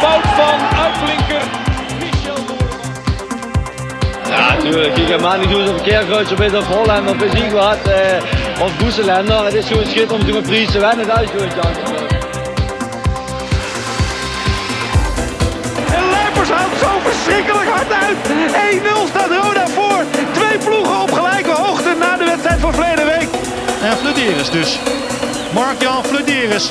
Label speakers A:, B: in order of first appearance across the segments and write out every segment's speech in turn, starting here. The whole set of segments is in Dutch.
A: Fout van uitblinker Michel.
B: Ja, natuurlijk. Ik ga maar niet doen of Keerkruis of of Holland of Bezien gehad. Eh, of Boeselender. Het is gewoon schitterend om te prijs te winnen. Dat is gewoon chance.
A: En Lijpers houdt zo verschrikkelijk hard uit. 1-0 staat Roda voor. Twee ploegen op gelijke hoogte na de wedstrijd van verleden week.
C: En Flederis dus. Mark-Jan Flederis.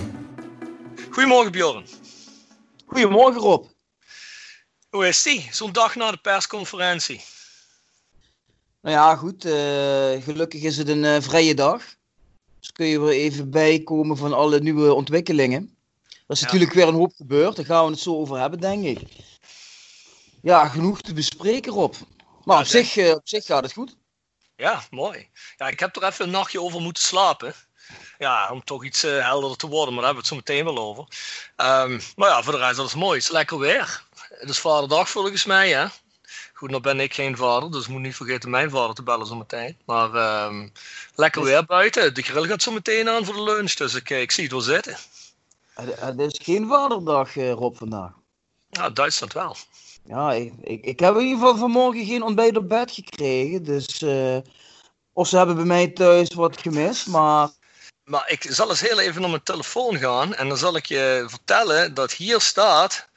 D: Goedemorgen
E: Rob.
D: Hoe is die? Zo'n dag na de persconferentie.
E: Nou ja, goed. eh, gelukkig is het een eh, vrije dag. Dus kun je weer even bijkomen van alle nieuwe ontwikkelingen. Er is
D: Ja.
E: natuurlijk weer een hoop gebeurd. Daar gaan we het zo over hebben, denk ik. Ja, genoeg te bespreken, Rob. Maar
D: Ja,
E: op, zich, eh, op zich gaat het goed.
D: Ja, mooi. Ja, ik heb er even een nachtje over moeten slapen. Ja, om toch iets eh, helderder te worden, maar daar hebben we het zo meteen wel over. Ehm, maar ja, voor de rest, dat is mooi. Het is lekker weer. Het is vaderdag volgens mij, hè. Goed, nou ben ik geen vader, dus moet niet vergeten mijn vader te bellen zo meteen. Maar ehm, lekker weer buiten. De grill gaat zo meteen aan voor de lunch, dus ik, eh, ik zie het wel zitten.
E: Het, is geen vaderdag, eh, Rob, vandaag.
D: Ja, Duitsland wel.
E: Ja, ik, ik, ik heb in ieder geval vanmorgen geen ontbijt op bed gekregen. Dus, of ze hebben bij mij thuis wat gemist, maar...
D: Maar ik zal eens heel even naar mijn telefoon gaan en dan zal ik je vertellen dat hier staat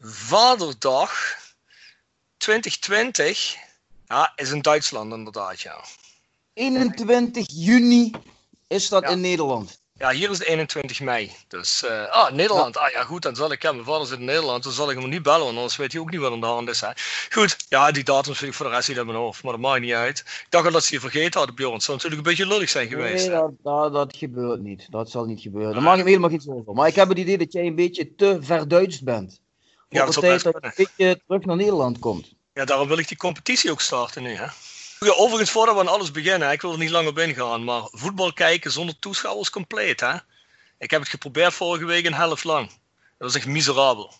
D: Vaderdag 2020. Ja, is in Duitsland inderdaad, ja.
E: 21 juni is dat
D: Ja.
E: in Nederland.
D: Ja, hier is het 21 mei. Dus, eh, ah, Nederland. Ah ja, goed, dan zal ik, ja, mijn vader zit in Nederland, dan zal ik hem niet bellen, want anders weet hij ook niet wat aan de hand is. Hè. Goed, ja, die datums vind ik voor de rest niet in mijn hoofd, maar dat maakt niet uit. Ik dacht al dat ze je vergeten hadden, Bjorn. Het zou natuurlijk een beetje lullig zijn geweest.
E: Nee, dat, dat, dat gebeurt niet. Dat zal niet gebeuren. Daar maak ik helemaal geen zorgen over. Maar ik heb het idee dat jij een beetje te verduidst bent.
D: Ja, dat
E: Op
D: zou
E: het tijd dat je een beetje terug naar Nederland komt.
D: Ja, daarom wil ik die competitie ook starten nu. Hè? Ja, overigens, voordat we aan alles beginnen, ik wil er niet lang op ingaan, maar voetbal kijken zonder toeschouwers compleet. Hè? Ik heb het geprobeerd vorige week een helft lang. Dat was echt miserabel.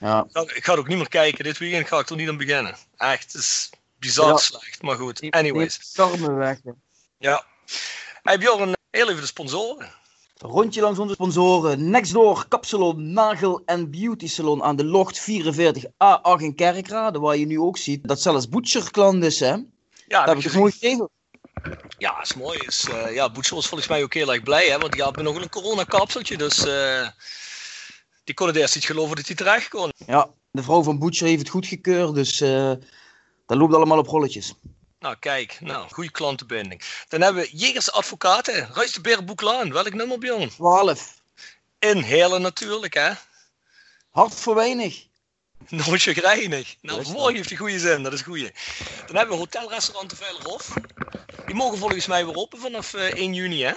E: Ja.
D: Ik ga, ik ga het ook niet meer kijken. Dit weekend ga ik er niet aan beginnen. Echt, het is bizar
E: Ja.
D: slecht. Maar goed, anyways.
E: Stormen weg.
D: Ja. Hey Bjorn, heel even de sponsoren.
E: Rondje langs onze sponsoren. Nextdoor, Kapsalon, Nagel en Beauty Salon aan de Locht 44A8 in Kerkrade. Waar je nu ook ziet dat zelfs Butcher klant is, hè?
D: Ja,
E: Dat heb ik het mooi.
D: Ja, is mooi. Is, eh, ja, Boetsel was volgens mij ook heel erg blij, hè, want die had nog een coronakapseltje. Dus eh, die kon het eerst niet geloven dat hij terecht kon.
E: Ja, de vrouw van Butcher heeft het goedgekeurd, dus eh dat loopt allemaal op rolletjes.
D: Nou, kijk, nou, goede klantenbinding. Dan hebben we Jegers Advocaten, Ruis de Berenboeklaan. Welk nummer, Bjorn?
E: 12.
D: In Heerlen natuurlijk, hè?
E: Hart voor weinig.
D: Nooit chagrijnig. Nou, mooi heeft die goede zin, dat is goeie. Dan hebben we Hotelrestaurant de Veilerhof. Die mogen volgens mij weer open vanaf eh, 1 juni, hè?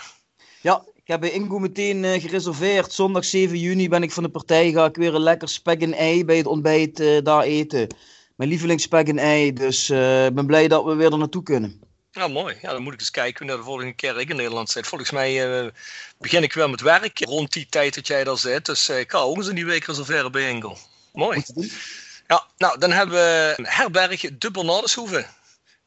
E: Ja, ik heb bij Ingo meteen eh, gereserveerd. Zondag 7 juni ben ik van de partij. Ga ik weer een lekker spek en ei bij het ontbijt eh, daar eten. Mijn lievelingsspek en ei. Dus eh, ik ben blij dat we weer er naartoe kunnen.
D: Nou, mooi. Ja, dan moet ik eens kijken naar de volgende keer ik in Nederland zit. Volgens mij eh, begin ik weer met werk rond die tijd dat jij daar zit. Dus eh, ik ga ook eens in die week reserveren bij Ingo. Mooi. Ja, nou, dan hebben we herberg De Bernardeshoeve.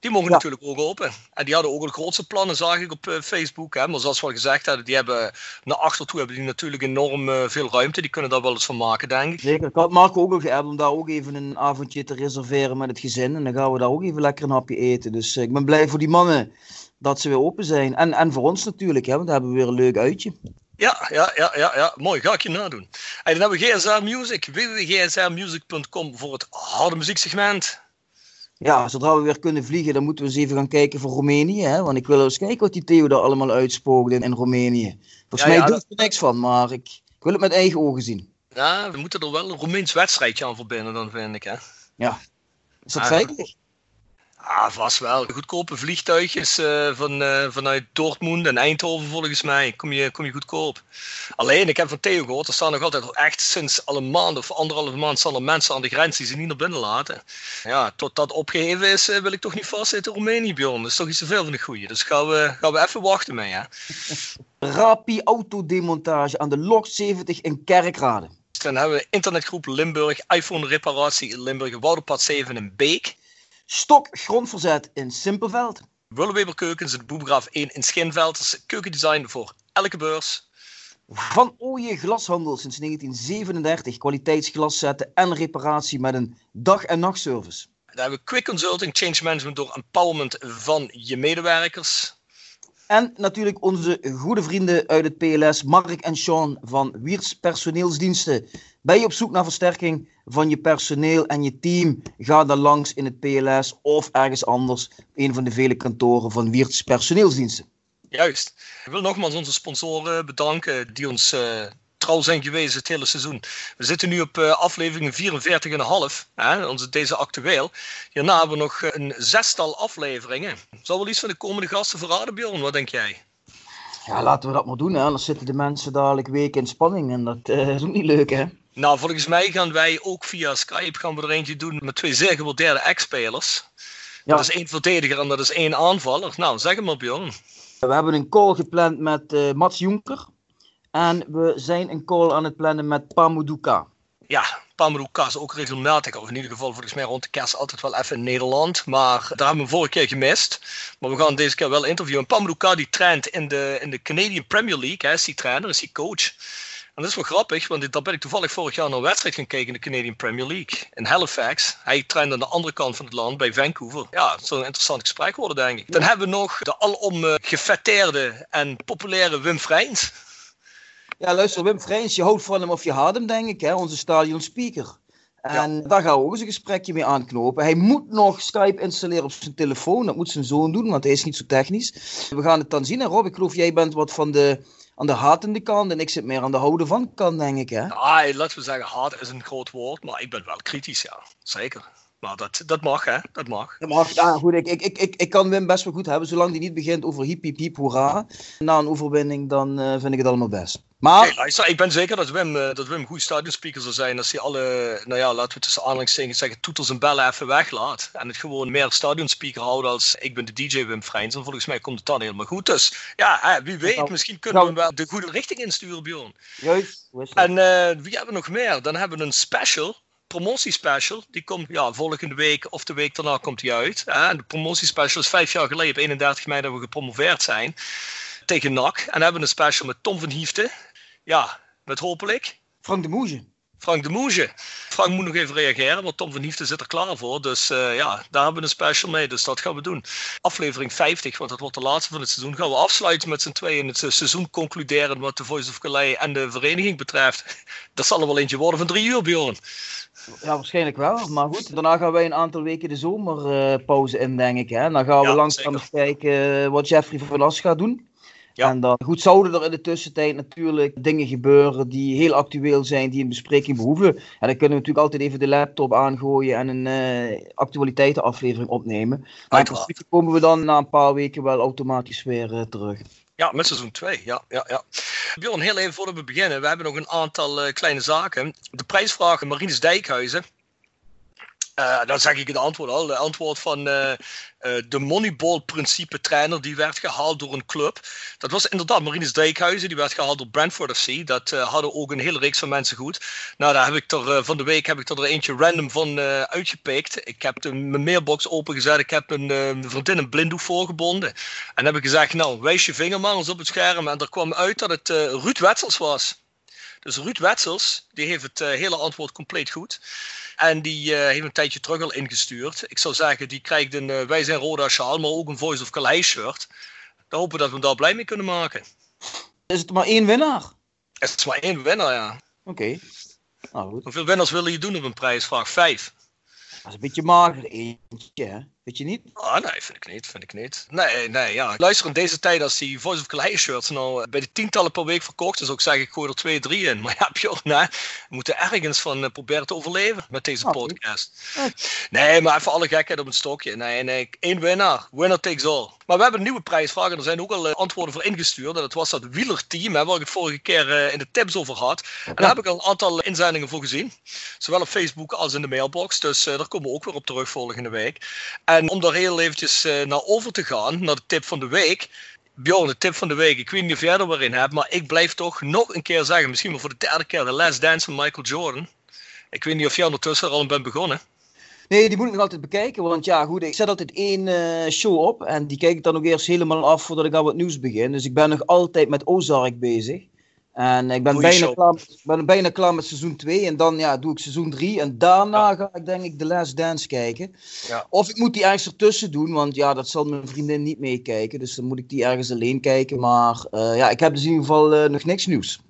D: Die mogen
E: Ja.
D: natuurlijk ook open. En die hadden ook al grootste plannen, zag ik op eh, Facebook. Hè. Maar zoals we al gezegd hadden, die hebben naar achter toe hebben die natuurlijk enorm eh, veel ruimte. Die kunnen daar wel eens van maken, denk ik.
E: Zeker. Ik had Marco ook al geappt om daar ook even een avondje te reserveren met het gezin. En dan gaan we daar ook even lekker een hapje eten. Dus eh, ik ben blij voor die mannen dat ze weer open zijn. En, en voor ons natuurlijk, hè, want dan hebben we weer een leuk uitje.
D: Ja, ja, ja, ja, ja. mooi. Ga ik je nadoen. En dan hebben we GSR Music, www.gsrmusic.com voor het harde muzieksegment.
E: Ja, zodra we weer kunnen vliegen, dan moeten we eens even gaan kijken voor Roemenië. Hè? Want ik wil eens kijken wat die Theo daar allemaal uitspookt in, in Roemenië. Volgens
D: Ja,
E: mij
D: ja,
E: doet
D: dat-
E: er niks van, maar ik, ik wil het met eigen ogen zien.
D: Ja, we moeten er wel een Roemeens wedstrijdje aan verbinden, dan vind ik. Hè.
E: Is dat
D: Ah,
E: veilig?
D: Ah, vast wel. Goedkope vliegtuigjes eh, van, eh, vanuit Dortmund en Eindhoven volgens mij. Kom je, kom je goedkoop. Alleen, ik heb van Theo gehoord, er staan nog altijd echt sinds al een maand of anderhalve maand staan er mensen aan de grens die ze niet naar binnen laten. Ja, tot dat opgeheven is, eh, wil ik toch niet vastzitten in Roemenië, Bjorn. Dat is toch iets te veel van de goeie. Dus gaan we, gaan we even wachten mee, hè.
E: Rapi autodemontage aan de Lok 70 in Kerkrade.
D: Dan hebben we internetgroep Limburg, iPhone reparatie in Limburg, Wouderpad 7 in Beek.
E: Stok grondverzet in Simpelveld.
D: Willeweber Keukens in Boebegraaf 1 in Schinveld. Dat is keukendesign voor elke beurs.
E: Van Ooyen Glashandel sinds 1937. Kwaliteitsglas zetten en reparatie met een dag- en nachtservice.
D: Dan hebben we Quick Consulting, Change Management door empowerment van je medewerkers.
E: En natuurlijk onze goede vrienden uit het PLS, Mark en Sean van Wiers Personeelsdiensten. Ben je op zoek naar versterking van je personeel en je team? Ga dan langs in het PLS of ergens anders. Een van de vele kantoren van Wiers Personeelsdiensten.
D: Juist. Ik wil nogmaals onze sponsoren bedanken die ons eh, trouw zijn geweest het hele seizoen. We zitten nu op eh, aflevering 44,5, hè, onze, deze actueel. Hierna hebben we nog eh, een zestal afleveringen. Zal wel iets van de komende gasten verraden, Bjorn? Wat denk jij?
E: Ja, laten we dat maar doen. Hè. Anders zitten de mensen dadelijk weken in spanning. En dat eh, is ook niet leuk, hè?
D: Nou, volgens mij gaan wij ook via Skype gaan we er eentje doen met twee zeer gewaardeerde ex-spelers.
E: Ja.
D: Dat is één verdediger en dat is één aanvaller. Nou, zeg het maar, Bjorn.
E: We hebben een call gepland met eh, Mats Jonker. En we zijn een call aan het plannen met Pamuduka.
D: Ja, Pamelouka is ook regelmatig, of in ieder geval volgens mij rond de kerst altijd wel even in Nederland. Maar daar hebben we vorige keer gemist. Maar we gaan deze keer wel interviewen. Pamelouka die traint in de, in de Canadian Premier League. Hij is die trainer, is die coach. En dat is wel grappig, want daar ben ik toevallig vorig jaar naar een wedstrijd gaan kijken in de Canadian Premier League. In Halifax. Hij traint aan de andere kant van het land, bij Vancouver. Ja, het zal een interessant gesprek worden, denk ik. Dan hebben we nog de alom eh, gefetteerde en populaire Wim Vrijns.
E: Ja, luister, Wim Vrijns, je houdt van hem of je haat hem, denk ik, hè? onze stadion speaker. En daar gaan we ook eens een gesprekje mee aanknopen. Hij moet nog Skype installeren op zijn telefoon. Dat moet zijn zoon doen, want hij is niet zo technisch. We gaan het dan zien. En Rob, ik geloof jij bent wat van de, aan de hatende kant. En ik zit meer aan de houden van kant, denk ik. Hè?
D: Ah, laten we zeggen, haat is een groot woord, maar ik ben wel kritisch, ja. Zeker. Maar dat, dat mag, hè. Dat mag.
E: Ja, maar ja, goed, ik, ik, ik, ik, kan Wim best wel goed hebben. Zolang hij niet begint over hiep, hiep, hiep, hoera. Na een overwinning, dan eh, vind ik het allemaal best. Maar
D: Hey, luister, ik ben zeker dat Wim, eh, dat Wim een goede stadionspeaker zal zijn als hij alle, nou ja, laten we tussen aanhalingstekens zeggen, toeters en bellen even weglaat. En het gewoon meer stadionspeaker houden als ik ben de DJ Wim Vrijns. En volgens mij komt het dan helemaal goed. Dus ja, hè, wie weet,
E: Nou,
D: misschien kunnen we hem wel de goede richting insturen, Bjorn.
E: juist, dat?
D: En eh, wie hebben we nog meer? Dan hebben we een special. Promotiespecial, die komt ja, volgende week of de week daarna komt die uit. Hè? En de promotiespecial is vijf jaar geleden, op 31 mei, dat we gepromoveerd zijn tegen NAC. En hebben een special met Tom van Hiefte. Ja, met hopelijk
E: Frank de Moege.
D: Frank de Moege. Frank moet nog even reageren, want Tom van Hiefte zit er klaar voor. Dus eh, ja, daar hebben we een special mee, dus dat gaan we doen. Aflevering 50, want dat wordt de laatste van het seizoen, gaan we afsluiten met z'n tweeën het eh, seizoen concluderen wat de Voice of Calais en de vereniging betreft. Dat zal er wel eentje worden van drie uur, Bjorn.
E: Ja, waarschijnlijk wel. Maar goed, daarna gaan wij een aantal weken de zomerpauze in, denk ik. Hè? Dan gaan we
D: Ja,
E: langzaam eens kijken eh, wat Jeffrey van As gaat doen.
D: Ja.
E: En dan goed zouden er in de tussentijd natuurlijk dingen gebeuren die heel actueel zijn, die een bespreking behoeven. En dan kunnen we natuurlijk altijd even de laptop aangooien en een eh, actualiteitenaflevering opnemen. Maar in principe komen we dan na een paar weken wel automatisch weer eh, terug.
D: Ja, met seizoen 2. Ja, ja, ja. Bjorn, heel even voordat we beginnen. We hebben nog een aantal eh, kleine zaken. De prijsvraag Marines Dijkhuizen. Uh, dan zeg ik het antwoord al. Het antwoord van uh, uh, de Moneyball-principe trainer die werd gehaald door een club. Dat was inderdaad Marinus Dijkhuizen, die werd gehaald door Brentford FC. Dat hadden ook een hele reeks van mensen goed. Nou, daar heb ik er van de week heb ik er eentje random van uitgepikt. Ik heb de, mijn mailbox opengezet. Ik heb een vriendin een blinddoek voorgebonden. En heb ik gezegd, nou, wijs je vinger maar eens op het scherm. En er kwam uit dat het Ruud Wetsels was. Dus Ruud Wetsels, die heeft het hele antwoord compleet goed. En die uh, heeft een tijdje terug al ingestuurd. Ik zou zeggen, die krijgt een uh, Wij zijn Roda sjaal, maar ook een Voice of Calais shirt. Dan hopen we dat we hem daar blij mee kunnen maken.
E: Is het maar één winnaar?
D: Het is maar één winnaar, ja.
E: Oké. Okay.
D: Nou, Hoeveel winnaars willen je doen op een prijsvraag? Vijf.
E: Dat is een beetje mager, eentje, hè? Weet je niet?
D: Ah, nee, vind ik niet. Vind ik niet. Nee, nee, ja. Luister, in deze tijd, als die Voice of Calais shirts nou eh, bij de tientallen per week verkocht is, ook zeg ik gooi er twee, drie in. Maar ja, joh, nee, we moeten ergens van uh, proberen te overleven met deze ah, podcast. Nee, maar even alle gekheid op een stokje. Nee, nee, één winnaar. Winner takes all. Maar we hebben een nieuwe prijsvraag en er zijn ook al uh, antwoorden voor ingestuurd. En dat was dat wielerteam, hè, waar ik het vorige keer in de tips over had. En daar heb ik al een aantal inzendingen voor gezien. Zowel op Facebook als in de mailbox. Dus daar komen we ook weer op terug volgende week. En om daar heel eventjes naar over te gaan, naar de tip van de week. Bjorn, de tip van de week. Ik weet niet of jij er weer in hebt, maar ik blijf toch nog een keer zeggen, misschien wel voor de derde keer, de Last Dance van Michael Jordan. Ik weet niet of jij ondertussen er al bent begonnen.
E: Nee, die moet ik nog altijd bekijken. Want ja, goed, ik zet altijd één uh, show op. En die kijk ik dan ook eerst helemaal af voordat ik aan wat nieuws begin. Dus ik ben nog altijd met Ozark bezig. En ik ben bijna klaar, ben bijna klaar met seizoen 2. En dan ja, doe ik seizoen 3. En daarna ga ik denk ik The Last Dance kijken.
D: Ja.
E: Of ik moet die ergens ertussen doen. Want ja, dat zal mijn vriendin niet meekijken. Dus dan moet ik die ergens alleen kijken. Maar uh, ja, ik heb dus in ieder geval uh, nog niks nieuws.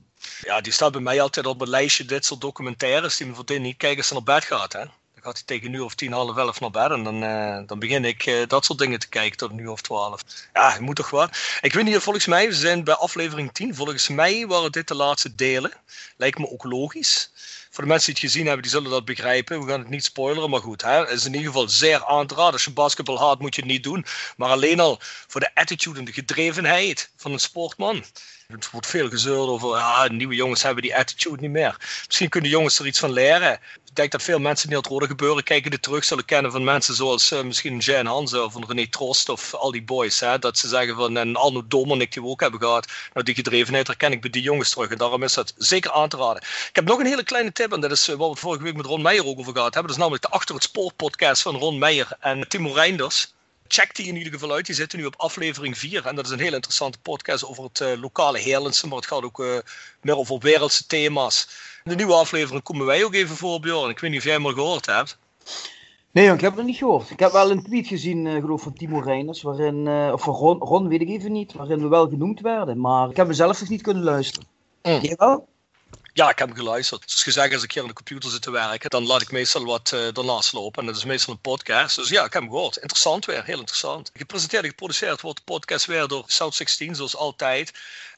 D: Ja, die staat bij mij altijd op het lijstje. Dit soort documentaires die mijn vriendin niet kijken als ze naar bed gaat. Hè? Dan gaat hij tegen nu of tien, half elf naar bed. En dan, uh, dan begin ik uh, dat soort dingen te kijken tot nu of twaalf. Ja, je moet toch wel. Ik weet niet, volgens mij, we zijn bij aflevering 10. Volgens mij waren dit de laatste delen. Lijkt me ook logisch. Voor de mensen die het gezien hebben, die zullen dat begrijpen. We gaan het niet spoileren, maar goed. Het is in ieder geval zeer aan te raden. Als je basketbal haat, moet je het niet doen. Maar alleen al voor de attitude en de gedrevenheid van een sportman. Het wordt veel gezeurd over, ja, nieuwe jongens hebben die attitude niet meer. Misschien kunnen jongens er iets van leren. Ik denk dat veel mensen die het rode gebeuren kijken dit terug zullen kennen van mensen zoals uh, misschien Jan Hansen of René Trost of al die boys. Hè, dat ze zeggen van, en Arno Domernik die we ook hebben gehad. Nou, die gedrevenheid herken ik bij die jongens terug. En daarom is dat zeker aan te raden. Ik heb nog een hele kleine tip en dat is uh, wat we vorige week met Ron Meijer ook over gehad hebben. Dat is namelijk de Achter het Sport podcast van Ron Meijer en Timo Reinders check die in ieder geval uit. Die zitten nu op aflevering 4. En dat is een heel interessante podcast over het uh, lokale Heerlense. Maar het gaat ook uh, meer over wereldse thema's. In de nieuwe aflevering komen wij ook even voor, Bjorn. Ik weet niet of jij hem al gehoord hebt.
E: Nee, ik heb het nog niet gehoord. Ik heb wel een tweet gezien, uh, geloof van Timo Reiners, waarin, of van Ron, Ron, weet ik even niet, waarin we wel genoemd werden. Maar ik heb mezelf nog niet kunnen luisteren. Mm. Jij wel?
D: Ja, ik heb hem geluisterd. Zoals gezegd, als ik hier aan de computer zit te werken, dan laat ik meestal wat uh, ernaast lopen. En dat is meestal een podcast. Dus ja, ik heb hem gehoord. Interessant weer, heel interessant. Gepresenteerd en geproduceerd wordt de podcast weer door South 16, zoals altijd.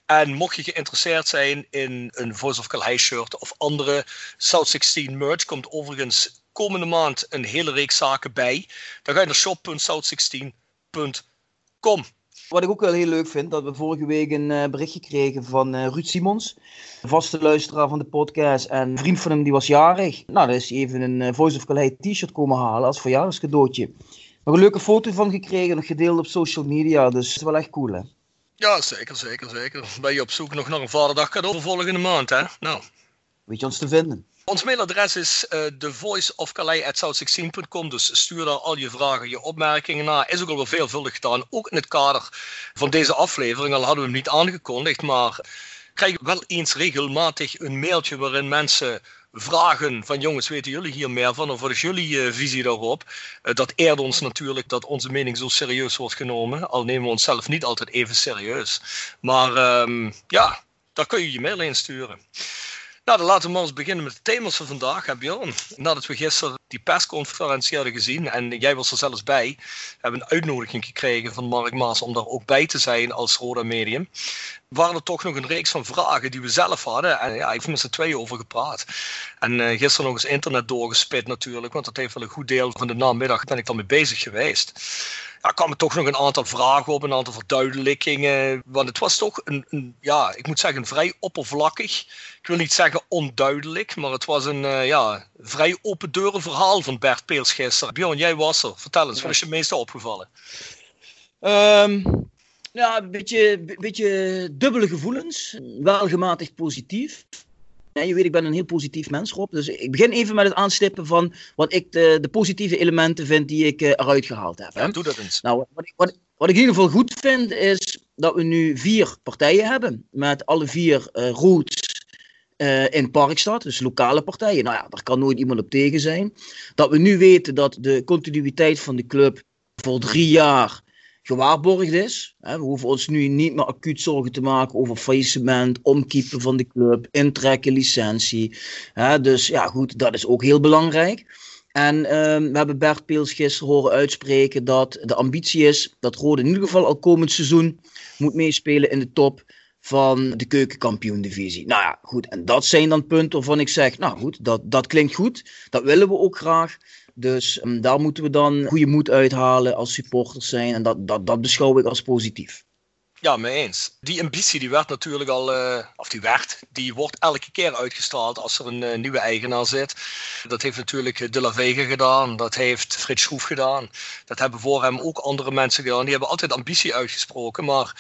D: En mocht je geïnteresseerd zijn in een Voice of Calais shirt of andere South 16 merch, komt overigens komende maand een hele reeks zaken bij. Dan ga je naar shop.south16.com.
E: Wat ik ook wel heel leuk vind, dat we vorige week een uh, berichtje kregen van uh, Ruud Simons. Vaste luisteraar van de podcast. En een vriend van hem die was jarig. Nou, daar is even een uh, Voice of Calais t-shirt komen halen als verjaardagscadeautje. Nog een leuke foto van gekregen, nog gedeeld op social media. Dus het is wel echt cool, hè?
D: Ja, zeker, zeker, zeker. Ben je op zoek nog naar een vaderdag cadeau voor volgende maand, hè? Nou.
E: Weet je ons te vinden?
D: Ons mailadres is uh, thevoiceofcalais.south16.com. Dus stuur daar al je vragen, je opmerkingen naar. Is ook al wel veelvuldig gedaan. Ook in het kader van deze aflevering. Al hadden we hem niet aangekondigd. Maar krijgen wel eens regelmatig een mailtje waarin mensen vragen van jongens, weten jullie hier meer van? Of wat is jullie uh, visie daarop? Uh, dat eert ons natuurlijk dat onze mening zo serieus wordt genomen. Al nemen we onszelf niet altijd even serieus. Maar um, ja, daar kun je je mail in sturen. Nou, laten we maar eens beginnen met de thema's van vandaag, hè. Nadat we gisteren die persconferentie hadden gezien, en jij was er zelfs bij, hebben een uitnodiging gekregen van Mark Maas om daar ook bij te zijn als Roda Medium. Waren er toch nog een reeks van vragen die we zelf hadden. En ja, ik heb met z'n tweeën over gepraat. En uh, gisteren nog eens internet doorgespit natuurlijk, want dat heeft wel een goed deel van de namiddag ben ik dan mee bezig geweest. Ja, kwamen toch nog een aantal vragen op, een aantal verduidelijkingen. Want het was toch een, een ja, ik moet zeggen, vrij oppervlakkig. Ik wil niet zeggen onduidelijk, maar het was een uh, ja, vrij open deuren verhaal van Bert Peels gisteren. Bjorn, jij was er. Vertel eens, wat is je meeste opgevallen?
E: Um, ja, een beetje, beetje dubbele gevoelens. Wel gematigd positief. Ja, je weet, ik ben een heel positief mens, Rob. Dus ik begin even met het aanstippen van wat ik de, de positieve elementen vind die ik uh, eruit gehaald heb. Hè?
D: Ja, doe dat eens.
E: Nou, wat ik, wat, wat ik in ieder geval goed vind, is dat we nu vier partijen hebben. Met alle vier uh, roots uh, in Parkstad, dus lokale partijen. Nou ja, daar kan nooit iemand op tegen zijn. Dat we nu weten dat de continuïteit van de club voor drie jaar gewaarborgd is. We hoeven ons nu niet meer acuut zorgen te maken over faillissement, omkiepen van de club, intrekken, licentie. Dus ja, goed, dat is ook heel belangrijk. En um, we hebben Bert Peels gisteren horen uitspreken dat de ambitie is dat Rode in ieder geval al komend seizoen moet meespelen in de top van de keukenkampioen-divisie. Nou ja, goed. En dat zijn dan punten waarvan ik zeg, nou goed, dat, dat klinkt goed. Dat willen we ook graag. Dus um, daar moeten we dan goede moed uithalen als supporters zijn. En dat, dat, dat beschouw ik als positief.
D: Ja, mee eens. Die ambitie die werd natuurlijk al, uh, of die werd, die wordt elke keer uitgestraald als er een uh, nieuwe eigenaar zit. Dat heeft natuurlijk De La Vega gedaan, dat heeft Frits Schroef gedaan. Dat hebben voor hem ook andere mensen gedaan. Die hebben altijd ambitie uitgesproken, maar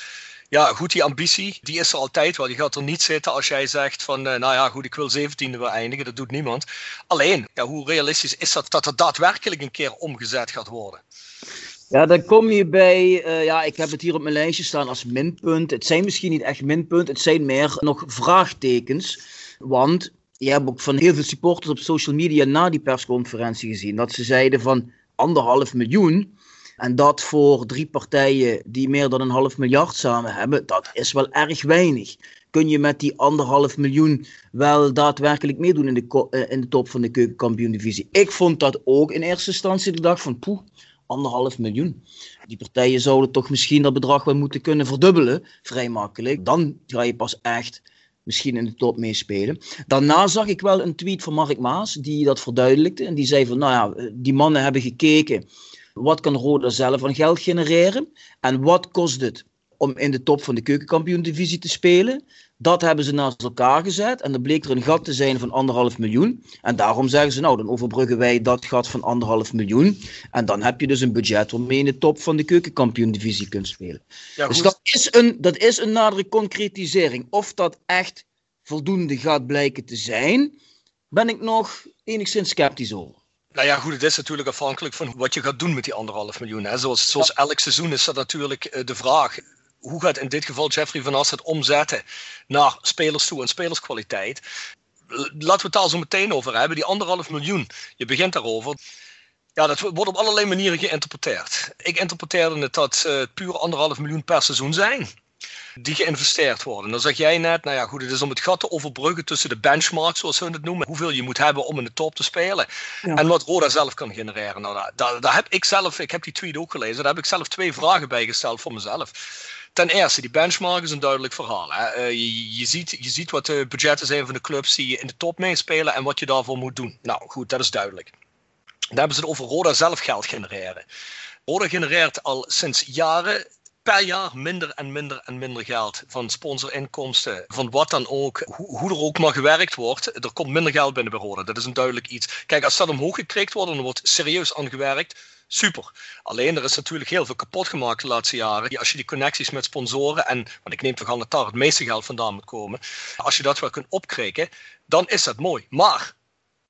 D: ja, goed, die ambitie, die is er altijd wel. Je gaat er niet zitten als jij zegt van, uh, nou ja, goed, ik wil 17e weer eindigen. Dat doet niemand. Alleen, ja, hoe realistisch is dat dat er daadwerkelijk een keer omgezet gaat worden?
E: Ja, dan kom je bij, uh, ja, ik heb het hier op mijn lijstje staan als minpunt. Het zijn misschien niet echt minpunt, het zijn meer nog vraagtekens. Want je hebt ook van heel veel supporters op social media na die persconferentie gezien dat ze zeiden van anderhalf miljoen. En dat voor drie partijen die meer dan een half miljard samen hebben, dat is wel erg weinig. Kun je met die anderhalf miljoen wel daadwerkelijk meedoen in de, uh, in de top van de keukenkampioen-divisie? Ik vond dat ook in eerste instantie. Ik dacht van, poeh, anderhalf miljoen. Die partijen zouden toch misschien dat bedrag wel moeten kunnen verdubbelen, vrij makkelijk. Dan ga je pas echt misschien in de top meespelen. Daarna zag ik wel een tweet van Mark Maas, die dat verduidelijkte. En die zei van, nou ja, die mannen hebben gekeken wat kan Roda zelf aan geld genereren? En wat kost het om in de top van de keukenkampioen-divisie te spelen? Dat hebben ze naast elkaar gezet. En dan bleek er een gat te zijn van anderhalf miljoen. En daarom zeggen ze, nou, dan overbruggen wij dat gat van anderhalf miljoen. En dan heb je dus een budget waarmee je in de top van de keukenkampioen-divisie kunt spelen. Ja, dus dat is, een, dat is een nadere concretisering. Of dat echt voldoende gaat blijken te zijn, ben ik nog enigszins sceptisch over.
D: Nou ja, goed, het is natuurlijk afhankelijk van wat je gaat doen met die anderhalf miljoen. Hè. Zoals, zoals elk seizoen is dat natuurlijk uh, de vraag. Hoe gaat in dit geval Jeffrey van As het omzetten naar spelers toe en spelerskwaliteit? Laten we het daar zo meteen over hebben. Die anderhalf miljoen, je begint daarover. Ja, dat wordt op allerlei manieren geïnterpreteerd. Ik interpreteerde het dat uh, puur anderhalf miljoen per seizoen zijn die geïnvesteerd worden. Dan zeg jij net, nou ja, goed, het is om het gat te overbruggen tussen de benchmarks, zoals we het noemen, hoeveel je moet hebben om in de top te spelen. Ja. En wat Roda zelf kan genereren. Nou, daar, daar heb ik zelf, ik heb die tweet ook gelezen, daar heb ik zelf twee vragen bij gesteld voor mezelf. Ten eerste, die benchmark is een duidelijk verhaal. Hè? Uh, je, je, ziet, je ziet wat de budgetten zijn van de clubs die in de top meespelen en wat je daarvoor moet doen. Nou goed, dat is duidelijk. Dan hebben ze het over Roda zelf geld genereren. Roda genereert al sinds jaren per jaar minder en minder en minder geld van sponsorinkomsten, van wat dan ook, hoe, hoe, er ook maar gewerkt wordt. Er komt minder geld binnen bij. Dat is een duidelijk iets. Kijk, als dat omhoog gekrikt wordt en er wordt serieus aan gewerkt, super. Alleen er is natuurlijk heel veel kapot gemaakt de laatste jaren. Als je die connecties met sponsoren en, want ik neem toch aan dat daar het meeste geld vandaan moet komen, als je dat wel kunt opkrikken, dan is dat mooi. Maar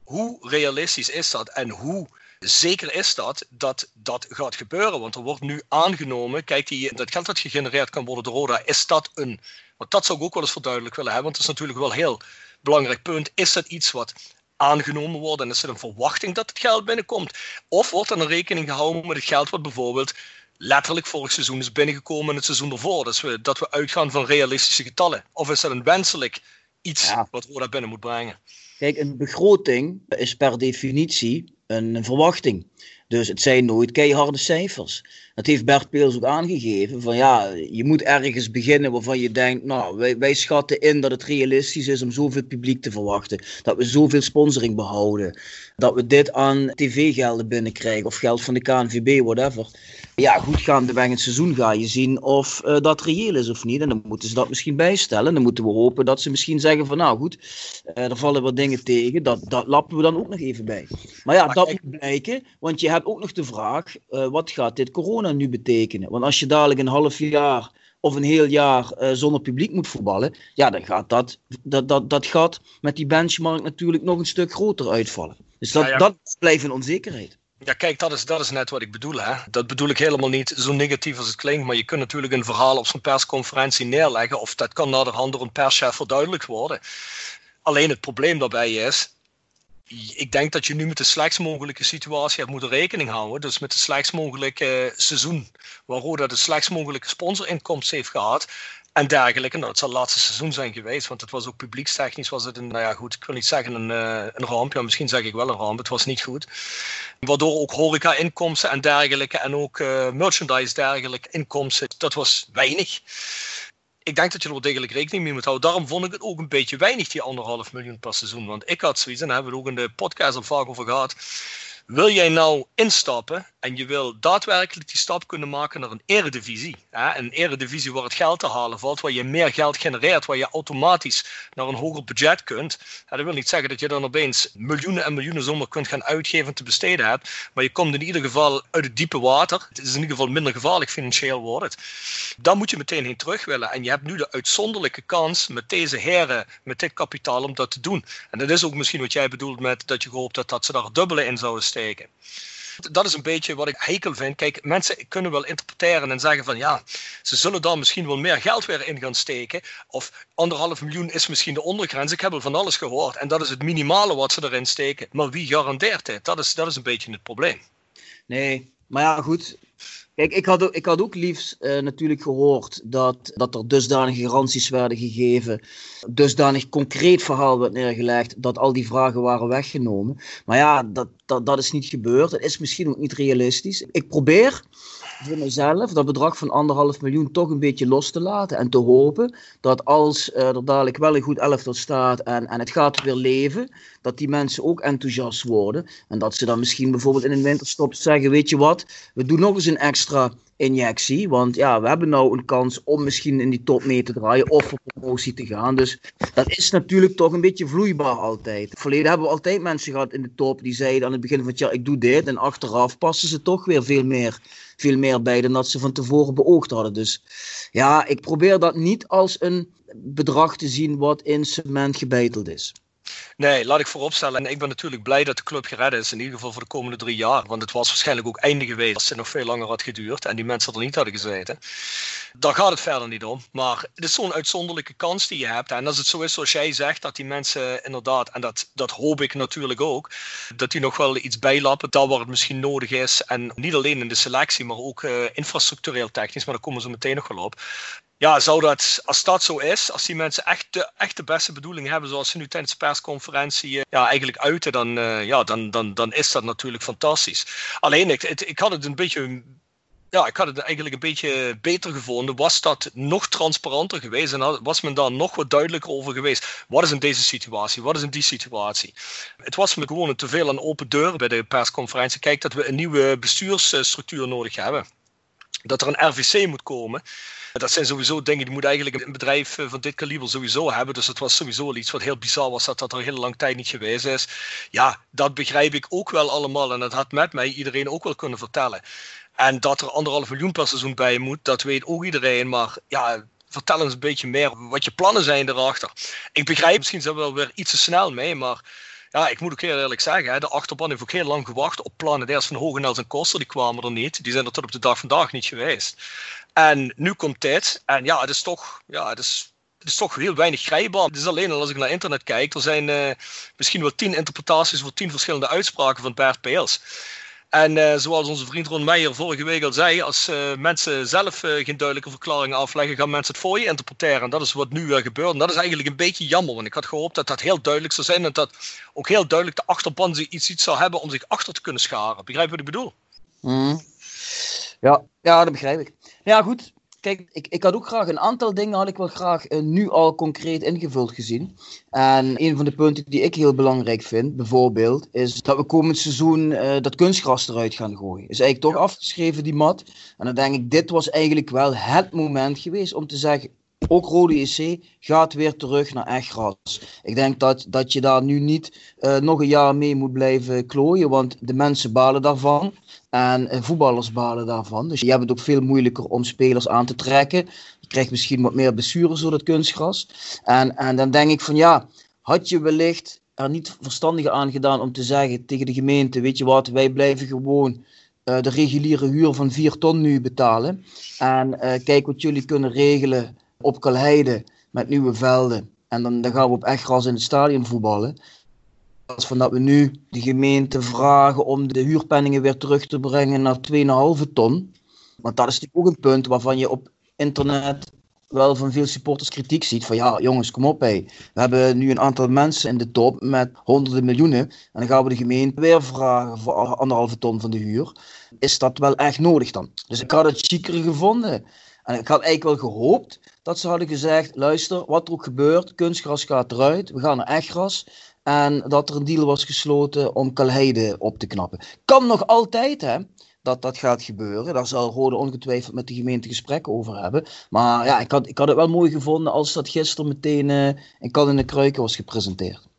D: hoe realistisch is dat en hoe zeker is dat, dat dat gaat gebeuren. Want er wordt nu aangenomen, kijk, die, dat geld dat gegenereerd kan worden door Roda, is dat een. Want dat zou ik ook wel eens verduidelijk willen hebben, want dat is natuurlijk wel een heel belangrijk punt. Is dat iets wat aangenomen wordt en is er een verwachting dat het geld binnenkomt? Of wordt er een rekening gehouden met het geld wat bijvoorbeeld letterlijk vorig seizoen is binnengekomen in het seizoen ervoor? Dus we, dat we uitgaan van realistische getallen. Of is dat een wenselijk iets ja. wat Roda binnen moet brengen?
E: Kijk, een begroting is per definitie een verwachting. Dus het zijn nooit keiharde cijfers. Dat heeft Bert Peels ook aangegeven. Van ja, je moet ergens beginnen waarvan je denkt, nou, wij, wij schatten in dat het realistisch is om zoveel publiek te verwachten. Dat we zoveel sponsoring behouden. Dat we dit aan tv-gelden binnenkrijgen of geld van de KNVB, whatever. Ja, goed gaandeweg in het seizoen ga je zien of uh, dat reëel is of niet. En dan moeten ze dat misschien bijstellen. Dan moeten we hopen dat ze misschien zeggen van nou goed, uh, er vallen wat dingen tegen. Dat, dat lappen we dan ook nog even bij. Maar ja, dat moet blijken. Want je hebt ook nog de vraag, uh, wat gaat dit corona nu betekenen? Want als je dadelijk een half jaar of een heel jaar zonder publiek moet voetballen, ja, dan gaat dat, dat, dat, dat gaat met die benchmark natuurlijk nog een stuk groter uitvallen. Dus dat, ja, ja. dat blijft een onzekerheid.
D: Ja, kijk, dat is, dat is net wat ik bedoel. Hè? Dat bedoel ik helemaal niet zo negatief als het klinkt, maar je kunt natuurlijk een verhaal op zo'n persconferentie neerleggen, of dat kan naderhand door een perschef verduidelijkt worden. Alleen het probleem daarbij is, ik denk dat je nu met de slechtst mogelijke situatie hebt rekening houden. Dus met de slechtst mogelijke seizoen, waar Roda de slechtst mogelijke sponsorinkomsten heeft gehad. En dergelijke. Nou, het zal het laatste seizoen zijn geweest, want het was ook publiekstechnisch was het een, nou ja goed, ik wil niet zeggen een, een ramp, ja misschien zeg ik wel een ramp, het was niet goed. Waardoor ook horeca-inkomsten en dergelijke en ook uh, merchandise dergelijke inkomsten, dat was weinig ik denk dat je er wel degelijk rekening mee moet houden. Daarom vond ik het ook een beetje weinig, die anderhalf miljoen per seizoen. Want ik had zoiets, en daar hebben we ook in de podcast al vaak over gehad. Wil jij nou instappen en je wil daadwerkelijk die stap kunnen maken naar een eredivisie. Hè? Een eredivisie waar het geld te halen valt, waar je meer geld genereert, waar je automatisch naar een hoger budget kunt. Dat wil niet zeggen dat je dan opeens miljoenen en miljoenen zomaar kunt gaan uitgeven en te besteden hebt. Maar je komt in ieder geval uit het diepe water. Het is in ieder geval minder gevaarlijk financieel wordt het. Dan moet je meteen heen terug willen. En je hebt nu de uitzonderlijke kans met deze heren, met dit kapitaal om dat te doen. En dat is ook misschien wat jij bedoelt met dat je gehoopt dat, dat ze daar dubbele in zouden steken dat is een beetje wat ik hekel vind. Kijk, mensen kunnen wel interpreteren en zeggen van ja, ze zullen daar misschien wel meer geld weer in gaan steken. Of anderhalf miljoen is misschien de ondergrens. Ik heb al van alles gehoord. En dat is het minimale wat ze erin steken. Maar wie garandeert dit? Dat is, dat is een beetje het probleem.
E: Nee, maar ja, goed. Kijk, ik had, ik had ook liefst uh, natuurlijk gehoord dat, dat er dusdanige garanties werden gegeven, dusdanig concreet verhaal werd neergelegd, dat al die vragen waren weggenomen. Maar ja, dat, dat, dat is niet gebeurd. Het is misschien ook niet realistisch. Ik probeer voor mezelf dat bedrag van anderhalf miljoen toch een beetje los te laten. En te hopen dat als uh, er dadelijk wel een goed elftal staat en, en het gaat weer leven, dat die mensen ook enthousiast worden. En dat ze dan misschien bijvoorbeeld in een winterstop zeggen, weet je wat, we doen nog eens een extra injectie. Want ja, we hebben nou een kans om misschien in die top mee te draaien of voor promotie te gaan. Dus dat is natuurlijk toch een beetje vloeibaar altijd. Verleden hebben we altijd mensen gehad in de top die zeiden aan het begin van het jaar, ik doe dit. En achteraf passen ze toch weer veel meer, veel meer bij dan dat ze van tevoren beoogd hadden. Dus ja, ik probeer dat niet als een bedrag te zien wat in cement gebeiteld is.
D: Nee, laat ik vooropstellen. En ik ben natuurlijk blij dat de club gered is. In ieder geval voor de komende drie jaar. Want het was waarschijnlijk ook einde geweest als het nog veel langer had geduurd. En die mensen er niet hadden gezeten. Daar gaat het verder niet om. Maar het is zo'n uitzonderlijke kans die je hebt. En als het zo is zoals jij zegt, dat die mensen inderdaad, en dat, dat hoop ik natuurlijk ook, dat die nog wel iets bijlappen. Daar waar het misschien nodig is. En niet alleen in de selectie, maar ook uh, infrastructureel technisch. Maar daar komen ze meteen nog wel op ja, zou dat, als dat zo is, als die mensen echt de, echt de beste bedoelingen hebben, zoals ze nu tijdens de persconferentie uh, ja, eigenlijk uiten, dan, uh, ja, dan, dan, dan is dat natuurlijk fantastisch. Alleen, ik, ik had het een beetje ja, ik had het eigenlijk een beetje beter gevonden. Was dat nog transparanter geweest en was men daar nog wat duidelijker over geweest? Wat is in deze situatie? Wat is in die situatie? Het was me gewoon te veel aan open deuren bij de persconferentie. Kijk, dat we een nieuwe bestuursstructuur nodig hebben. Dat er een RVC moet komen. Dat zijn sowieso dingen die moet eigenlijk een bedrijf eh, van dit kaliber sowieso hebben. Dus het was sowieso iets wat heel bizar was dat dat er een hele lange tijd niet geweest is. Ja, dat begrijp ik ook wel allemaal. En dat had met mij iedereen ook wel kunnen vertellen. En dat er anderhalf miljoen per seizoen bij moet, dat weet ook iedereen. Maar ja, vertel eens een beetje meer wat je plannen zijn erachter. Ik begrijp misschien we wel weer iets te snel mee, maar ja, ik moet ook heel eerlijk zeggen, de achterban heeft ook heel lang gewacht op plannen. Eerst van Hogenels en Koster, die kwamen er niet. Die zijn er tot op de dag vandaag niet geweest. En nu komt dit. En ja, het is toch, ja, het is, het is toch heel weinig grijpbaar. Het is alleen al als ik naar internet kijk, er zijn uh, misschien wel tien interpretaties voor tien verschillende uitspraken van Bert Peels. En uh, zoals onze vriend Ron Meijer vorige week al zei, als uh, mensen zelf geen duidelijke verklaringen afleggen, gaan mensen het voor je interpreteren. En dat is wat nu gebeurt. En dat is eigenlijk een beetje jammer, want ik had gehoopt dat dat heel duidelijk zou zijn en dat ook heel duidelijk de achterban iets, iets zou hebben om zich achter te kunnen scharen. Begrijp je wat ik bedoel?
E: Mm. Ja, ja, dat begrijp ik. Ja, goed. Kijk, ik, ik had ook graag een aantal dingen had ik wel graag uh, nu al concreet ingevuld gezien. En een van de punten die ik heel belangrijk vind, bijvoorbeeld, is dat we komend seizoen uh, dat kunstgras eruit gaan gooien. Is eigenlijk toch afgeschreven, die mat. En dan denk ik, dit was eigenlijk wel het moment geweest om te zeggen, ook Rode EC gaat weer terug naar echt gras. Ik denk dat, dat je daar nu niet uh, nog een jaar mee moet blijven klooien, want de mensen balen daarvan. En uh, voetballers balen daarvan. Dus je hebt het ook veel moeilijker om spelers aan te trekken. Je krijgt misschien wat meer blessures door het kunstgras. En, en dan denk ik van ja, had je wellicht er niet verstandiger aan gedaan om te zeggen tegen de gemeente: Weet je wat, wij blijven gewoon uh, de reguliere huur van 4 ton nu betalen. En kijk wat jullie kunnen regelen op Kalheide met nieuwe velden. En dan, dan gaan we op echt gras in het stadion voetballen. Als van dat we nu de gemeente vragen om de huurpenningen weer terug te brengen naar 2,5 ton. Want dat is natuurlijk ook een punt waarvan je op internet wel van veel supporters kritiek ziet. Van ja, jongens, kom op hé. We hebben nu een aantal mensen in de top met honderden miljoenen. En dan gaan we de gemeente weer vragen voor anderhalve ton van de huur. Is dat wel echt nodig dan? Dus ik had het chiquer gevonden. En ik had eigenlijk wel gehoopt dat ze hadden gezegd: luister, wat er ook gebeurt, kunstgras gaat eruit, we gaan naar echtgras. En dat er een deal was gesloten om Kalheide op te knappen. Kan nog altijd, hè? Dat dat gaat gebeuren. Daar zal Rode ongetwijfeld met de gemeente gesprekken over hebben. Maar ja, ik had, ik had het wel mooi gevonden als dat gisteren meteen uh, in kan in de kruiken was gepresenteerd.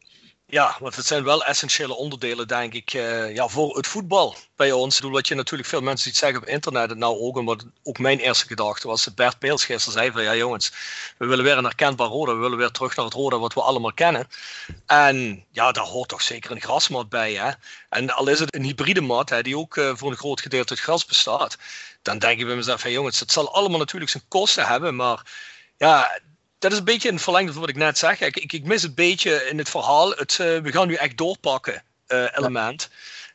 D: Ja, want het zijn wel essentiële onderdelen, denk ik, uh, ja, voor het voetbal bij ons. Ik wat je natuurlijk veel mensen ziet zeggen op internet, nou ook, en ook mijn eerste gedachte was, dat Bert Peels gisteren zei van, ja jongens, we willen weer een herkenbaar rode, we willen weer terug naar het rode wat we allemaal kennen. En ja, daar hoort toch zeker een grasmat bij, hè. En al is het een hybride mat, hè, die ook uh, voor een groot gedeelte uit gras bestaat, dan denk ik bij mezelf, van jongens, het zal allemaal natuurlijk zijn kosten hebben, maar ja, dat is een beetje een verlengde van wat ik net zeg. Ik, ik, ik mis een beetje in het verhaal het uh, we gaan nu echt doorpakken uh, element.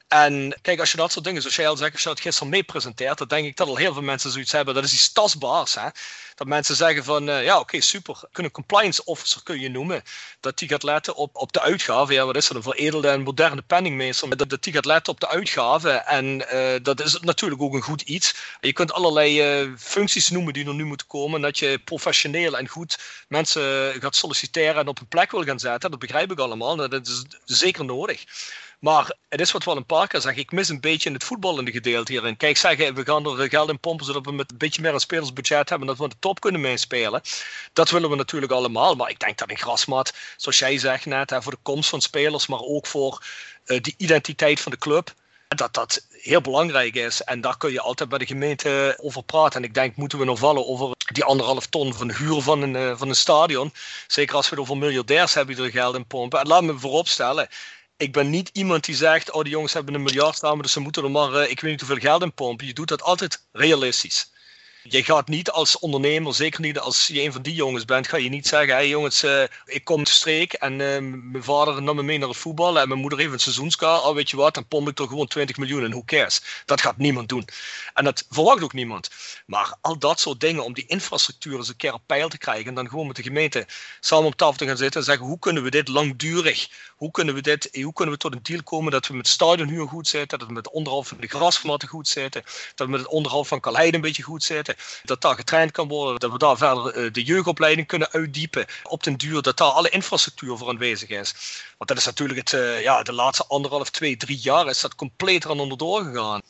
D: Ja. En kijk, als je dat soort dingen, zoals jij al zegt, als je dat gisteren mee presenteert, dan denk ik dat al heel veel mensen zoiets hebben. Dat is iets tastbaars. Hè? Dat mensen zeggen van, uh, ja oké, okay, super. Kunnen compliance officer kun je noemen. Dat die gaat letten op, op de uitgaven. Ja, wat is dat, een veredelde en moderne penningmeester. Dat, dat die gaat letten op de uitgaven. En uh, dat is natuurlijk ook een goed iets. Je kunt allerlei uh, functies noemen die er nu moeten komen. Dat je professioneel en goed mensen gaat solliciteren en op een plek wil gaan zetten. Dat begrijp ik allemaal. Dat is zeker nodig. Maar het is wat we al een paar keer zeggen. Ik mis een beetje in het voetballende gedeelte hierin. Kijk, zeggen we gaan er geld in pompen zodat we met een beetje meer een spelersbudget hebben. Dat we aan de top kunnen meespelen. Dat willen we natuurlijk allemaal. Maar ik denk dat een grasmat, zoals jij zegt net, hè, voor de komst van spelers, maar ook voor uh, de identiteit van de club. Dat dat heel belangrijk is. En daar kun je altijd bij de gemeente over praten. En ik denk, moeten we nog vallen over die anderhalf ton van de huur van een, uh, van een stadion. Zeker als we het over miljardairs hebben die er geld in pompen. En laat me vooropstellen ik ben niet iemand die zegt, oh die jongens hebben een miljard samen, dus ze moeten er maar, uh, ik weet niet hoeveel geld in pompen. Je doet dat altijd realistisch. Je gaat niet als ondernemer, zeker niet als je een van die jongens bent, ga je niet zeggen, hey jongens, uh, ik kom de streek en uh, mijn vader nam me mee naar het voetbal en mijn moeder heeft een seizoenskaart. Oh weet je wat, dan pomp ik er gewoon 20 miljoen in, who cares? Dat gaat niemand doen. En dat verwacht ook niemand. Maar al dat soort dingen, om die infrastructuur eens een keer op peil te krijgen en dan gewoon met de gemeente samen op tafel te gaan zitten en zeggen, hoe kunnen we dit langdurig, hoe kunnen we dit, hoe kunnen we tot een deal komen dat we met stadionhuur goed zitten, dat we met de onderhoud van de grasmatten goed zitten, dat we met het onderhoud van Kaleide een beetje goed zitten, dat daar getraind kan worden, dat we daar verder uh, de jeugdopleiding kunnen uitdiepen op den duur, dat daar alle infrastructuur voor aanwezig is. Want dat is natuurlijk het, uh, ja, de laatste anderhalf, twee, drie jaar is dat compleet eraan onderdoor gegaan.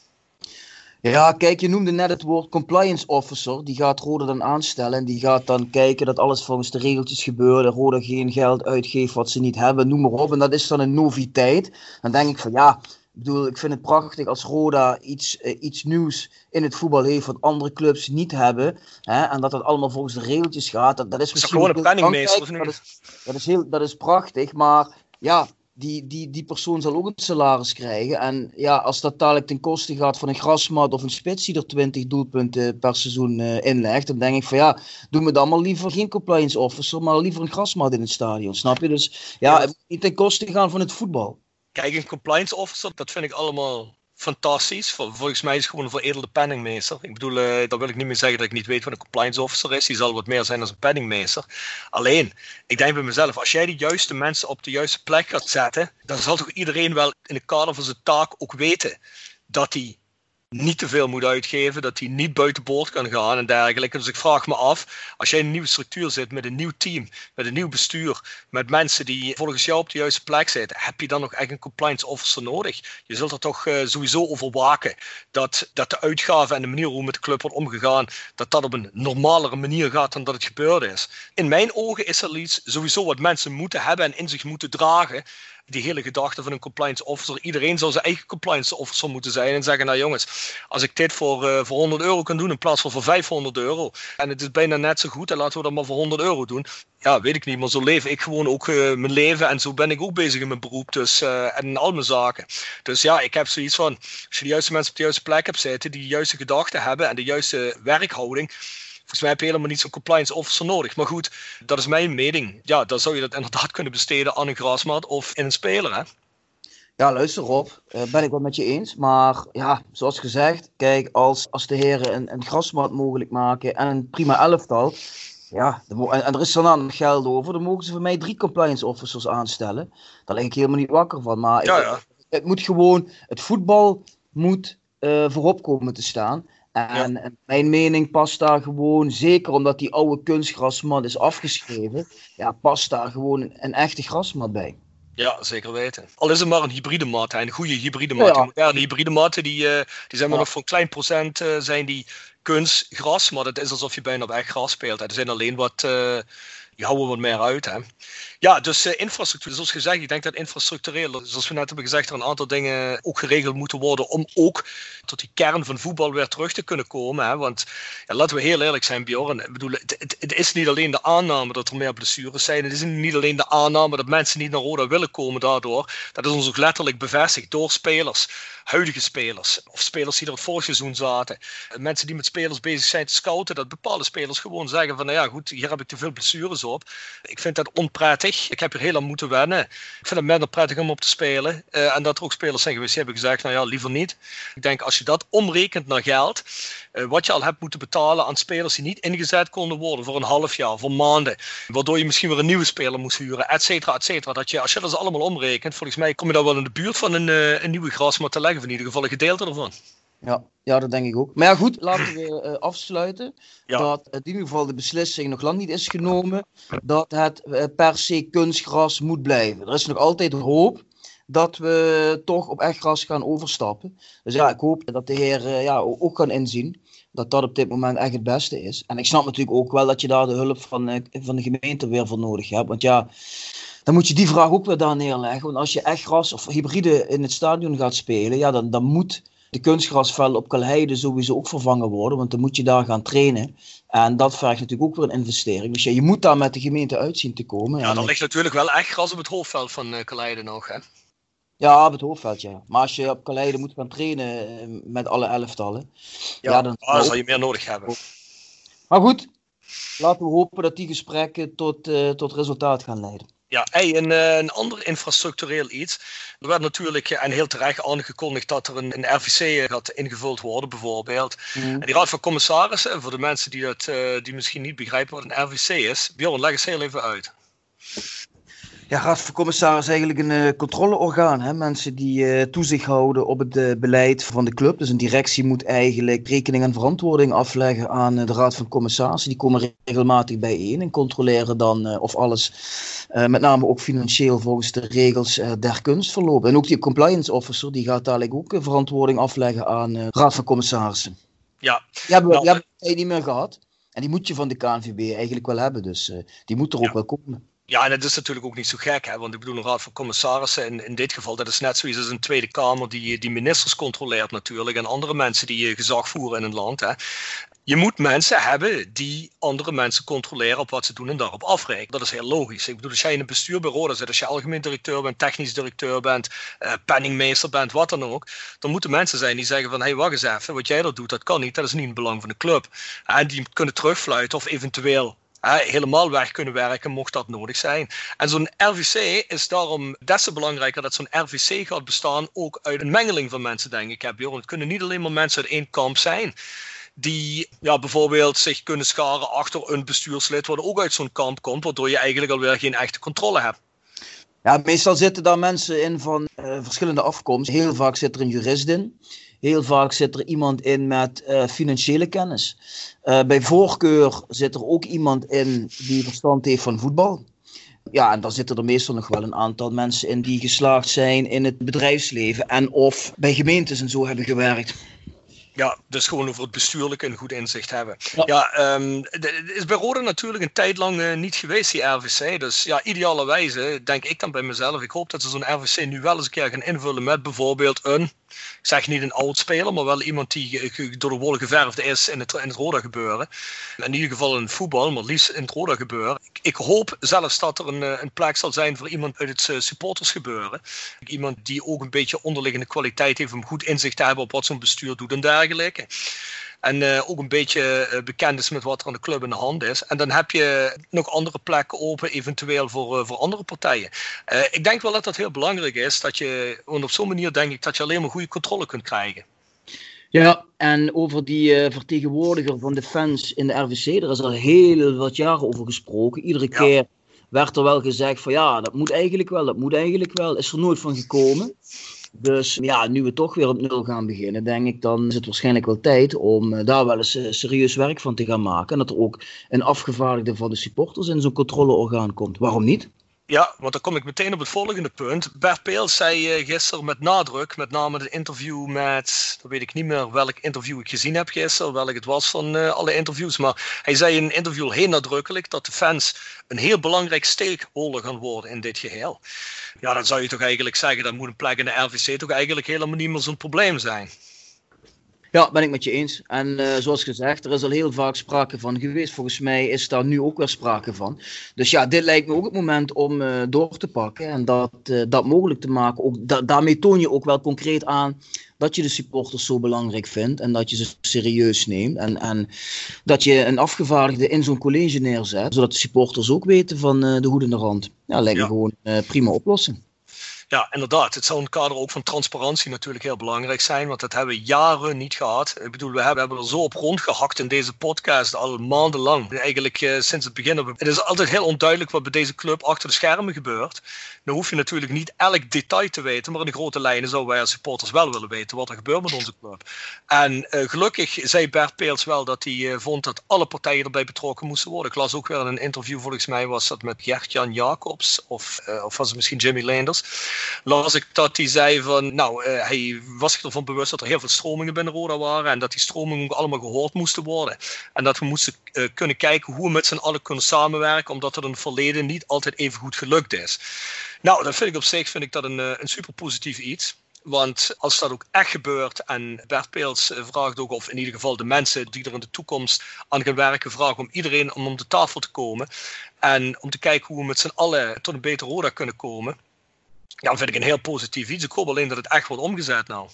E: Ja, kijk, je noemde net het woord compliance officer. Die gaat Rode dan aanstellen en die gaat dan kijken dat alles volgens de regeltjes gebeurt. Rode geen geld uitgeeft wat ze niet hebben, noem maar op. En dat is dan een noviteit. Dan denk ik van ja, ik bedoel, ik vind het prachtig als Roda iets, uh, iets nieuws in het voetbal heeft wat andere clubs niet hebben. Hè, en dat dat allemaal volgens de regeltjes gaat. Dat, dat is misschien.
D: gewoon een penningmeester.
E: Dat is, dat, is heel, dat is prachtig, maar ja, die, die, die persoon zal ook een salaris krijgen. En ja, als dat dadelijk ten koste gaat van een grasmat of een spits die er 20 doelpunten per seizoen uh, inlegt, dan denk ik van ja, doe me dan maar liever geen compliance officer, maar liever een grasmat in het stadion. Snap je? Dus ja, ja. het moet niet ten koste gaan van het voetbal.
D: Kijk, een compliance officer, dat vind ik allemaal fantastisch. Volgens mij is het gewoon een veredelde penningmeester. Ik bedoel, uh, wil ik niet meer zeggen dat ik niet weet wat een compliance officer is. Die zal wat meer zijn dan een penningmeester. Alleen, ik denk bij mezelf, als jij de juiste mensen op de juiste plek gaat zetten, dan zal toch iedereen wel in het kader van zijn taak ook weten dat hij niet te veel moet uitgeven, dat hij niet buiten boord kan gaan en dergelijke. Dus ik vraag me af, als jij in een nieuwe structuur zit met een nieuw team, met een nieuw bestuur, met mensen die volgens jou op de juiste plek zitten, heb je dan nog echt een compliance officer nodig? Je zult er toch uh, sowieso over waken dat, dat de uitgaven en de manier hoe met de club wordt omgegaan, dat dat op een normalere manier gaat dan dat het gebeurd is. In mijn ogen is er iets sowieso wat mensen moeten hebben en in zich moeten dragen die hele gedachte van een compliance officer. Iedereen zou zijn eigen compliance officer moeten zijn en zeggen: Nou jongens, als ik dit voor, uh, voor 100 euro kan doen in plaats van voor 500 euro. En het is bijna net zo goed, en laten we dat maar voor 100 euro doen. Ja, weet ik niet, maar zo leef ik gewoon ook uh, mijn leven en zo ben ik ook bezig in mijn beroep dus, uh, en in al mijn zaken. Dus ja, ik heb zoiets van: als je de juiste mensen op de juiste plek hebt zitten, die de juiste gedachten hebben en de juiste werkhouding Volgens mij heb je helemaal niet zo'n compliance officer nodig. Maar goed, dat is mijn mening. Ja, dan zou je dat inderdaad kunnen besteden aan een grasmat of in een speler. Hè?
E: Ja, luister Rob, uh, ben ik wel met je eens. Maar ja, zoals gezegd, kijk, als, als de heren een, een grasmat mogelijk maken en een prima elftal. Ja, en, en er is dan geld over, dan mogen ze voor mij drie compliance officers aanstellen. Daar lig ik helemaal niet wakker van. Maar
D: ja, ja.
E: Het, het, moet gewoon, het voetbal moet uh, voorop komen te staan. En, ja. mijn mening past daar gewoon, zeker omdat die oude kunstgrasmat is afgeschreven, ja, past daar gewoon een, echte grasmat bij.
D: Ja, zeker weten. Al is het maar een hybride mat, een goede hybride mat. Ja, ja. Die hybride matten die, uh, die zijn maar nog voor een klein procent uh, zijn die kunstgras, maar het is alsof je bijna op echt gras speelt. Er zijn alleen wat, uh, die houden wat meer uit. Hè. Ja, dus uh, infrastructuur, zoals gezegd, ik denk dat infrastructureel, zoals we net hebben gezegd, er een aantal dingen ook geregeld moeten worden om ook tot die kern van voetbal weer terug te kunnen komen. Hè. Want ja, laten we heel eerlijk zijn, Bjorn. Ik bedoel, het, het, het, is niet alleen de aanname dat er meer blessures zijn. Het is niet alleen de aanname dat mensen niet naar Roda willen komen daardoor. Dat is ons ook letterlijk bevestigd door spelers huidige spelers. Of spelers die er het vorig seizoen zaten. Mensen die met spelers bezig zijn te scouten. Dat bepaalde spelers gewoon zeggen van nou ja goed, hier heb ik te veel blessures op. Ik vind dat onprettig. Ik heb hier heel lang moeten wennen. Ik vind het minder prettig om op te spelen. Uh, en dat er ook spelers zijn geweest die hebben gezegd nou ja, liever niet. Ik denk als je dat omrekent naar geld. Uh, wat je al hebt moeten betalen aan spelers die niet ingezet konden worden voor een half jaar, voor maanden. Waardoor je misschien weer een nieuwe speler moest huren, et cetera, et cetera. Dat je, als je dat allemaal omrekent, volgens mij kom je dan wel in de buurt van een, uh, een nieuwe grasmat te leggen of in ieder geval een gedeelte ervan.
E: Ja, ja, dat denk ik ook. Maar ja, goed, laten we uh, afsluiten. Ja. Dat in ieder geval de beslissing nog lang niet is genomen dat het uh, per se kunstgras moet blijven. Er is nog altijd hoop dat we toch op echt gras gaan overstappen. Dus ja, ik hoop dat de heer uh, ja, ook kan inzien dat dat op dit moment echt het beste is. En ik snap natuurlijk ook wel dat je daar de hulp van, van de gemeente weer voor nodig hebt. Want ja, dan moet je die vraag ook weer daar neerleggen. Want als je echt gras of hybride in het stadion gaat spelen, ja, dan, dan moet de kunstgrasvelden op Kalheide sowieso ook vervangen worden. Want dan moet je daar gaan trainen. En dat vergt natuurlijk ook weer een investering. Dus ja, je moet daar met de gemeente uitzien te komen.
D: Ja, dan ligt natuurlijk wel echt gras op het hoofdveld van uh, Kalheide nog, hè?
E: Ja, op het hoofdveld, ja. Maar als je op Kalheide moet gaan trainen met alle elftallen...
D: Ja, ja dan, zal je meer nodig hebben.
E: Maar goed, laten we hopen dat die gesprekken tot, uh, tot resultaat gaan leiden.
D: Ja, een, een ander infrastructureel iets. Er werd natuurlijk, en heel terecht, aangekondigd dat er een, een RVC gaat ingevuld worden, bijvoorbeeld. Mm. En die Raad van Commissarissen, voor de mensen die, dat, die misschien niet begrijpen wat een RVC is, Bjorn, leg eens heel even uit.
E: Ja, Raad van Commissaris is eigenlijk een uh, controleorgaan. Hè? Mensen die uh, toezicht houden op het uh, beleid van de club. Dus een directie moet eigenlijk rekening en verantwoording afleggen aan de Raad van Commissarissen. Die komen regelmatig bijeen en controleren dan of alles, met name ook financieel, volgens de regels der kunst verloopt. En ook die compliance officer die gaat dadelijk ook verantwoording afleggen aan de Raad van Commissarissen.
D: Ja.
E: Die hebben we nou, die hebben niet meer gehad. En die moet je van de KNVB eigenlijk wel hebben. Dus die moet er ook ja. wel komen.
D: Ja, en dat is natuurlijk ook niet zo gek, hè? want ik bedoel, een raad van commissarissen in, in dit geval, dat is net zoiets als een Tweede Kamer die, die ministers controleert natuurlijk en andere mensen die gezag voeren in een land. Hè? Je moet mensen hebben die andere mensen controleren op wat ze doen en daarop afrekenen. Dat is heel logisch. Ik bedoel, als jij in een bestuurbureau zit, als je algemeen directeur bent, technisch directeur bent, uh, penningmeester bent, wat dan ook, dan moeten mensen zijn die zeggen van, hé, hey, wacht eens even, wat jij dat doet, dat kan niet, dat is niet in het belang van de club. En die kunnen terugfluiten of eventueel helemaal weg kunnen werken, mocht dat nodig zijn. En zo'n RVC is daarom des te belangrijker dat zo'n RVC gaat bestaan, ook uit een mengeling van mensen, denk ik. Heb, Het kunnen niet alleen maar mensen uit één kamp zijn die ja, bijvoorbeeld zich kunnen scharen achter een bestuurslid wat ook uit zo'n kamp komt, waardoor je eigenlijk alweer geen echte controle hebt.
E: Ja, meestal zitten daar mensen in van uh, verschillende afkomsten. Heel vaak zit er een jurist in. Heel vaak zit er iemand in met uh, financiële kennis. Uh, bij voorkeur zit er ook iemand in die verstand heeft van voetbal. Ja, en dan zitten er meestal nog wel een aantal mensen in die geslaagd zijn in het bedrijfsleven en of bij gemeentes en zo hebben gewerkt.
D: Ja, dus gewoon over het bestuurlijke een goed inzicht hebben. Ja, ja um, het is bij Rode natuurlijk een tijd lang uh, niet geweest, die RVC. Dus ja, idealerwijze denk ik dan bij mezelf. Ik hoop dat ze zo'n RVC nu wel eens een keer gaan invullen met bijvoorbeeld een ik zeg niet een oud speler, maar wel iemand die door de wol geverfd is in het, in het Roda gebeuren. In ieder geval in voetbal, maar liefst in het Roda gebeuren. Ik, ik hoop zelfs dat er een, eh, een, plek zal zijn voor iemand uit het uh, supporters gebeuren. Iemand die ook een beetje onderliggende kwaliteit heeft om goed inzicht te hebben op wat zo'n bestuur doet en dergelijke. En uh, ook een beetje uh, bekend is met wat er aan de club in de hand is. En dan heb je nog andere plekken open, eventueel voor, uh, voor andere partijen. ik denk wel dat dat heel belangrijk is. Dat je, want op zo'n manier denk ik dat je alleen maar goede controle kunt krijgen.
E: Ja, en over die vertegenwoordiger van de fans in de RVC, daar is al heel wat jaren over gesproken. Iedere ja. keer werd er wel gezegd van ja, dat moet eigenlijk wel, dat moet eigenlijk wel. Is er nooit van gekomen. Dus ja, nu we toch weer op nul gaan beginnen, denk ik, dan is het waarschijnlijk wel tijd om uh, daar wel eens uh, serieus werk van te gaan maken. En dat er ook een afgevaardigde van de supporters in zo'n controleorgaan komt. Waarom niet?
D: Ja, want dan kom ik meteen op het volgende punt. Bert Peels zei uh, gisteren met nadruk, met name het interview met, dan weet ik niet meer welk interview ik gezien heb gisteren, welk het was van alle interviews, maar hij zei in een interview heel nadrukkelijk dat de fans een heel belangrijk stakeholder gaan worden in dit geheel. Ja, dan zou je toch eigenlijk zeggen, dat moet een plek in de RVC toch eigenlijk helemaal niet meer zo'n probleem zijn.
E: Ja, ben ik met je eens. En uh, zoals gezegd, er is al heel vaak sprake van geweest. Volgens mij is daar nu ook weer sprake van. Dus ja, dit lijkt me ook het moment om uh, door te pakken en dat, uh, dat mogelijk te maken. Ook, da daarmee toon je ook wel concreet aan dat je de supporters zo belangrijk vindt en dat je ze serieus neemt. En, en dat je een afgevaardigde in zo'n college neerzet, zodat de supporters ook weten van de hoed en de rand. Ja, lijkt me ja. gewoon een prima oplossing.
D: Ja, inderdaad. Het zou in het kader ook van transparantie natuurlijk heel belangrijk zijn, want dat hebben we jaren niet gehad. Ik bedoel, we hebben, er zo op rondgehakt in deze podcast al maandenlang. Eigenlijk uh, sinds het begin. Het is altijd heel onduidelijk wat bij deze club achter de schermen gebeurt. Dan hoef je natuurlijk niet elk detail te weten, maar in de grote lijnen zouden wij als supporters wel willen weten wat er gebeurt met onze club. En uh, gelukkig zei Bert Peels wel dat hij uh, vond dat alle partijen erbij betrokken moesten worden. Ik las ook weer in een interview, volgens mij was dat met Gert-Jan Jacobs of, of was het misschien Jimmy Leenders las ik dat hij zei van, nou, uh, hij was zich ervan bewust dat er heel veel stromingen binnen Roda waren en dat die stromingen ook allemaal gehoord moesten worden. En dat we moesten uh, kunnen kijken hoe we met z'n allen kunnen samenwerken, omdat het in het verleden niet altijd even goed gelukt is. Nou, dat vind ik op zich vind ik dat een, een super positief iets. Want als dat ook echt gebeurt en Bert Peels vraagt ook, of in ieder geval de mensen die er in de toekomst aan gaan werken, vragen om iedereen om om de tafel te komen. En om te kijken hoe we met z'n allen tot een beter Roda kunnen komen ja, dan vind ik een heel positief iets. Ik hoop alleen dat het echt wordt omgezet nou.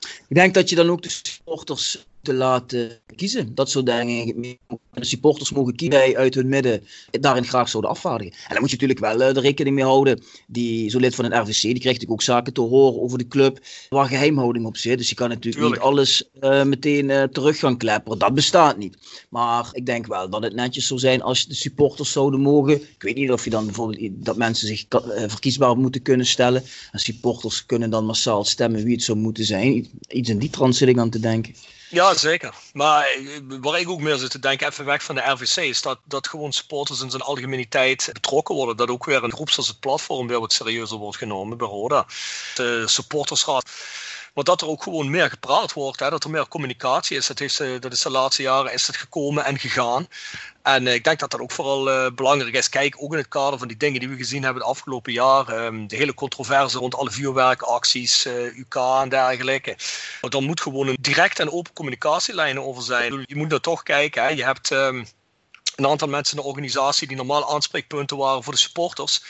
E: Ik denk dat je dan ook de supporters te laten kiezen. Dat soort dingen. De supporters mogen kiezen uit hun midden daarin graag zouden afvaardigen. En dan moet je natuurlijk wel de rekening mee houden. Die, zo lid van een RVC, die krijgt natuurlijk ook zaken te horen over de club waar geheimhouding op zit. Dus je kan natuurlijk Tuurlijk. niet alles uh, meteen uh, terug gaan klepperen. Dat bestaat niet. Maar ik denk wel dat het netjes zou zijn als de supporters zouden mogen. Ik weet niet of je dan bijvoorbeeld dat mensen zich verkiesbaar moeten kunnen stellen. En supporters kunnen dan massaal stemmen wie het zou moeten zijn. Iets in die trant zit ik aan te denken.
D: Ja, zeker. Maar eh, waar ik ook meer zit te denken, even weg van de RVC, is dat, dat gewoon supporters in zijn algemeniteit betrokken worden. Dat ook weer een groep zoals het platform weer wat serieuzer wordt genomen bij Roda. De supportersraad. Maar dat er ook gewoon meer gepraat wordt, hè, dat er meer communicatie is. Dat, eh, dat is de laatste jaren is dat gekomen en gegaan. En uh, ik denk dat dat ook vooral uh, belangrijk is. Kijk, ook in het kader van die dingen die we gezien hebben het afgelopen jaar. Um, de hele controverse rond alle vuurwerkacties, uh, UK en dergelijke. Maar dan moet gewoon een direct en open communicatielijnen over zijn. Je moet er toch kijken. Hè. Je hebt um, een aantal mensen in de organisatie die normaal aanspreekpunten waren voor de supporters.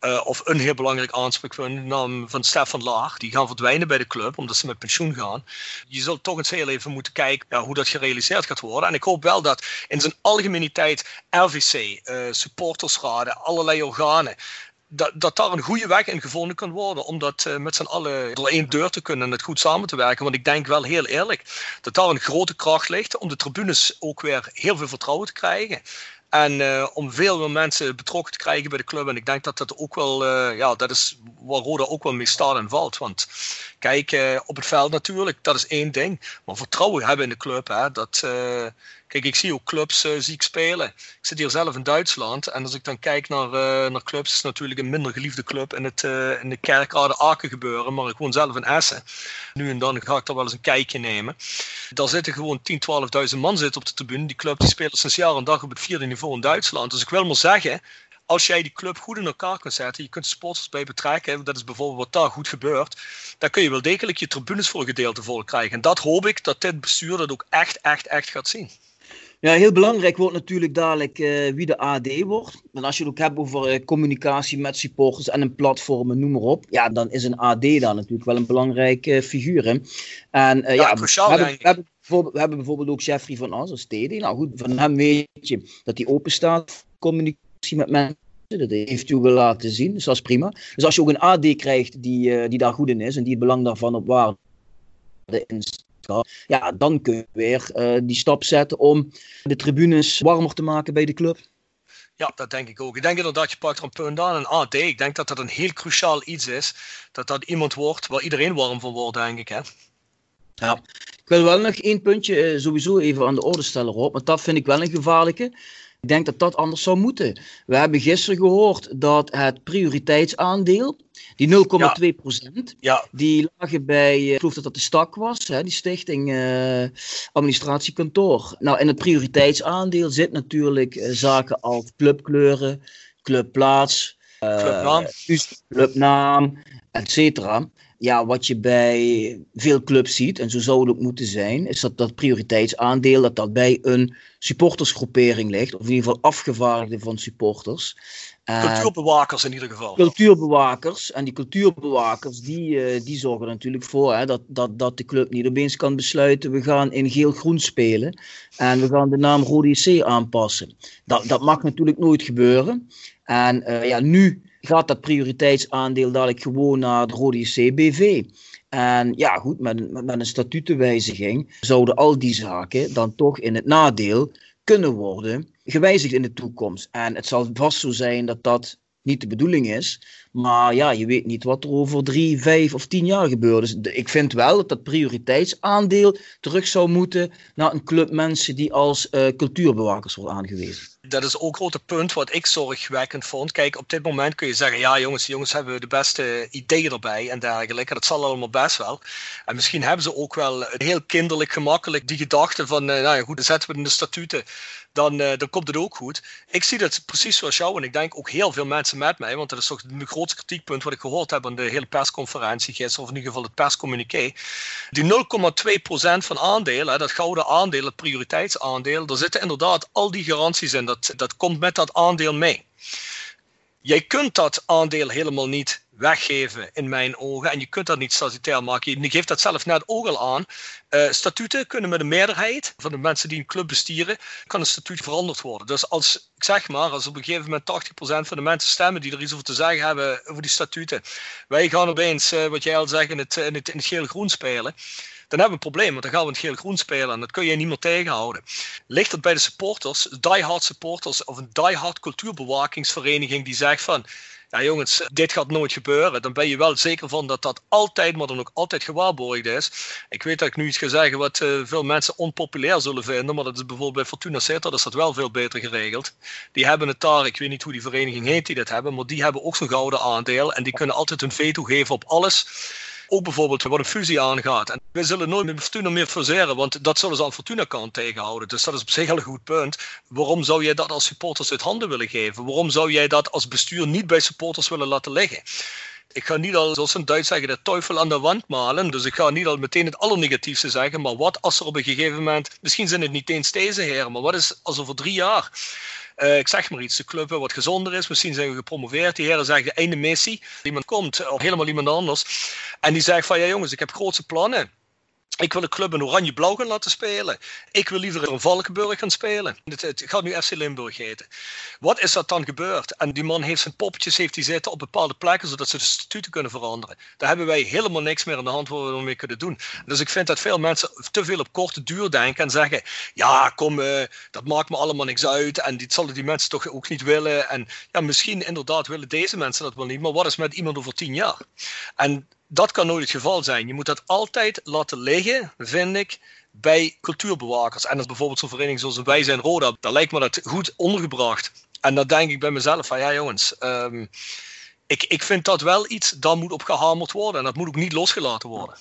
D: Uh, of een heel belangrijk aanspreekpunt naam van Stefan Laag. Die gaan verdwijnen bij de club omdat ze met pensioen gaan. Je zult toch eens heel even moeten kijken ja, hoe dat gerealiseerd gaat worden. En ik hoop wel dat in zijn algemeniteit RVC, uh, supportersraden, allerlei organen dat, dat daar een goede weg in gevonden kan worden. Om dat uh, met z'n allen door één deur te kunnen en het goed samen te werken. Want ik denk wel heel eerlijk dat daar een grote kracht ligt om de tribunes ook weer heel veel vertrouwen te krijgen. En uh, om veel meer mensen betrokken te krijgen bij de club. En ik denk dat dat ook wel, uh, ja, dat is waar Roda ook wel mee staat en valt. Want kijk, uh, op het veld natuurlijk, dat is één ding. Maar vertrouwen hebben in de club, hè, dat, Kijk, ik zie ook clubs uh, spelen. Ik zit hier zelf in Duitsland. En als ik dan kijk naar, uh, naar clubs, is natuurlijk een minder geliefde club in, het, uh, in de kerkrade Aken gebeuren. Maar ik woon zelf in Essen. Nu en dan ga ik daar wel eens een kijkje nemen. Daar zitten gewoon 10, 12.000 man zitten op de tribune. Die club die speelt sinds jaar en dag op het vierde niveau in Duitsland. Dus ik wil maar zeggen, als jij die club goed in elkaar kunt zetten, je kunt sporters bij betrekken, dat is bijvoorbeeld wat daar goed gebeurt, dan kun je wel degelijk je tribunes voor een gedeelte vol krijgen. En dat hoop ik dat dit bestuur dat ook echt, echt, echt gaat zien.
E: Ja, heel belangrijk wordt natuurlijk dadelijk uh, wie de AD wordt. En als je het ook hebt over uh, communicatie met supporters en een platform, noem maar op. Ja, dan is een AD daar natuurlijk wel een belangrijke uh, figuur. Hè. En ja, ja we, hebben, we, hebben, we hebben bijvoorbeeld ook Jeffrey van As als TD. Nou goed, van hem weet je dat hij open staat communicatie met mensen. Dat heeft u wel laten zien, dus dat is prima. Dus als je ook een AD krijgt die, die daar goed in is en die het belang daarvan op waarde ja, dan kun je weer uh, die stap zetten om de tribunes warmer te maken bij de club.
D: Ja, dat denk ik ook. Ik denk inderdaad, je pakt er een punt aan. En AD, ik denk dat dat een heel cruciaal iets is. Dat dat iemand wordt waar iedereen warm van wordt, denk ik. Hè?
E: Ja, ik wil wel nog één puntje uh, sowieso even aan de orde stellen, Rob. Want dat vind ik wel een gevaarlijke. Ik denk dat dat anders zou moeten. We hebben gisteren gehoord dat het prioriteitsaandeel, die 0,2 procent, ja. die lagen bij, eh, ik geloof dat dat de stak was, hè, die stichting uh, administratiekantoor. Nou, in het prioriteitsaandeel zit natuurlijk uh, zaken als clubkleuren, clubplaats,
D: clubnaam,
E: clubnaam et cetera ja, wat je bij veel clubs ziet, en zo zou het ook moeten zijn, is dat dat prioriteitsaandeel dat dat bij een supportersgroepering ligt, of in ieder geval afgevaardigden van supporters.
D: Cultuurbewakers in ieder geval.
E: Cultuurbewakers. En die cultuurbewakers die, uh, die zorgen er natuurlijk voor hè, dat, dat, dat de club niet opeens kan besluiten: we gaan in geel-groen spelen en we gaan de naam Rode C aanpassen. Dat, dat mag natuurlijk nooit gebeuren. En uh, ja, nu gaat dat prioriteitsaandeel dadelijk gewoon naar de Rode CBV. En ja, goed, met, met een statutenwijziging zouden al die zaken dan toch in het nadeel kunnen worden gewijzigd in de toekomst. En het zal vast zo zijn dat dat niet de bedoeling is. Maar ja, je weet niet wat er over drie, vijf of tien jaar gebeurt. Dus ik vind wel dat dat prioriteitsaandeel terug zou moeten naar een club mensen die als uh, cultuurbewakers worden aangewezen.
D: Dat is ook een grote punt wat ik zorgwekkend vond. Kijk, op dit moment kun je zeggen, ja jongens, jongens hebben de beste ideeën erbij en dergelijke. Dat zal allemaal best wel. En misschien hebben ze ook wel heel kinderlijk gemakkelijk die gedachte van, uh, nou ja goed, dan zetten we in de statuten dan, uh, dan komt het ook goed. Ik zie dat precies zoals jou en ik denk ook heel veel mensen met mij, want dat is toch het grootste kritiekpunt wat ik gehoord heb aan de hele persconferentie gisteren, of in ieder geval het perscommuniqué. Die 0,2% van aandelen, dat gouden aandeel, het prioriteitsaandeel, daar zitten inderdaad al die garanties in. Dat, dat komt met dat aandeel mee. Jij kunt dat aandeel helemaal niet weggeven in mijn ogen. En je kunt dat niet statutair maken. Je geeft dat zelf net ook al aan. Uh, statuten kunnen met een meerderheid van de mensen die een club bestieren, kan een statuut veranderd worden. Dus als, ik zeg maar, als op een gegeven moment 80% van de mensen stemmen die er iets over te zeggen hebben over die statuten, wij gaan opeens, uh, wat jij al zegt, in het, in het, geel-groen spelen dan hebben we een probleem, want dan gaan we het geel-groen spelen en dat kun je niet meer tegenhouden. Ligt het bij de supporters, diehard supporters of een diehard cultuurbewakingsvereniging die zegt van, ja jongens, dit gaat nooit gebeuren. Dan ben je wel zeker van dat dat altijd, maar dan ook altijd gewaarborgd is. Ik weet dat ik nu iets ga zeggen wat uh, veel mensen onpopulair zullen vinden, maar dat is bijvoorbeeld bij Fortuna Sittard is dat wel veel beter geregeld. Die hebben het daar, ik weet niet hoe die vereniging heet die dat hebben, maar die hebben ook zo'n gouden aandeel en die kunnen altijd een veto geven op alles ook bijvoorbeeld wat een fusie aangaat. En we zullen nooit met Fortuna meer fuseren, want dat zullen ze aan Fortuna kant tegenhouden. Dus dat is op zich een goed punt. Waarom zou jij dat als supporters uit handen willen geven? Waarom zou jij dat als bestuur niet bij supporters willen laten liggen? Ik ga niet al, zoals een Duits zeggen, de teufel aan de wand malen. Dus ik ga niet al meteen het allernegatiefste zeggen. Maar wat als er op een gegeven moment, misschien zijn het niet eens deze heren, maar wat is als over drie jaar uh, ik zeg maar iets, de club wat gezonder is. Misschien zijn we gepromoveerd. Die heren zeggen, einde missie. Iemand komt, of helemaal iemand anders. En die zegt van, ja jongens, ik heb grootse plannen. Ik wil een club in oranje-blauw gaan laten spelen. Ik wil liever in Valkenburg gaan spelen. Het, gaat nu FC Limburg heten. Wat is dat dan gebeurd? En die man heeft zijn poppetjes heeft die zitten op bepaalde plekken, zodat ze de statuten kunnen veranderen. Daar hebben wij helemaal niks meer aan de hand waar we mee kunnen doen. Dus ik vind dat veel mensen te veel op korte duur denken en zeggen: Ja, kom, uh, dat maakt me allemaal niks uit. En dit zullen die mensen toch ook niet willen. En ja, misschien inderdaad willen deze mensen dat wel niet. Maar wat is met iemand over tien jaar? En dat kan nooit het geval zijn. Je moet dat altijd laten liggen, vind ik, bij cultuurbewakers. En als bijvoorbeeld zo'n vereniging zoals Wij zijn Roda, dan lijkt me dat goed ondergebracht. En dan denk ik bij mezelf van ja jongens, um, ik, ik vind dat wel iets, dat moet op gehamerd worden. En dat moet ook niet losgelaten worden.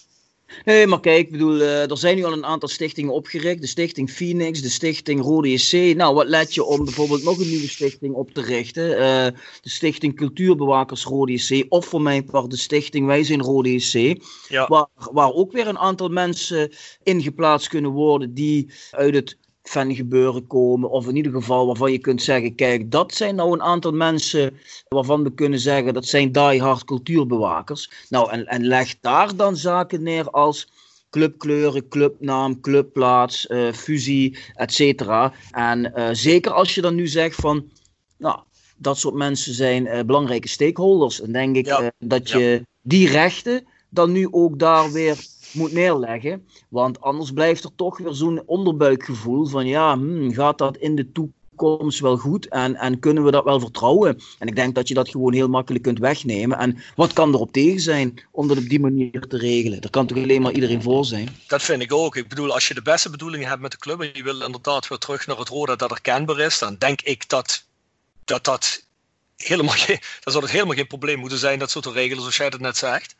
E: Nee, maar kijk, ik bedoel, uh, er zijn nu al een aantal stichtingen opgericht. De stichting Phoenix, de stichting Rode JC. Nou, wat let je om bijvoorbeeld nog een nieuwe stichting op te richten? Uh, de stichting Cultuurbewakers Rode JC. Of voor mijn part de stichting Wij zijn Rode JC. Ja. Waar, waar ook weer een aantal mensen in geplaatst kunnen worden die uit het fangebeuren komen. Of in ieder geval waarvan je kunt zeggen: kijk, dat zijn nou een aantal mensen waarvan we kunnen zeggen dat zijn diehard cultuurbewakers. Nou, en, en leg daar dan zaken neer als clubkleuren, clubnaam, clubplaats, uh, fusie, etc. En uh, zeker als je dan nu zegt van, nou, dat soort mensen zijn uh, belangrijke stakeholders. Dan denk ik ja. dat je ja. die rechten dan nu ook daar weer moet neerleggen. Want anders blijft er toch weer zo'n onderbuikgevoel van ja, hmm, gaat dat in de toekomst wel goed en, en kunnen we dat wel vertrouwen? En ik denk dat je dat gewoon heel makkelijk kunt wegnemen. En wat kan er op tegen zijn om dat op die manier te regelen? Er kan toch alleen maar iedereen voor zijn?
D: Dat vind ik ook. Ik bedoel, als je de beste bedoelingen hebt met de club en je wil inderdaad weer terug naar het Roda dat er kenbaar is, dan denk ik dat dat, dat helemaal geen, dan zou het helemaal geen probleem moeten zijn dat zo te regelen zoals jij het net zegt.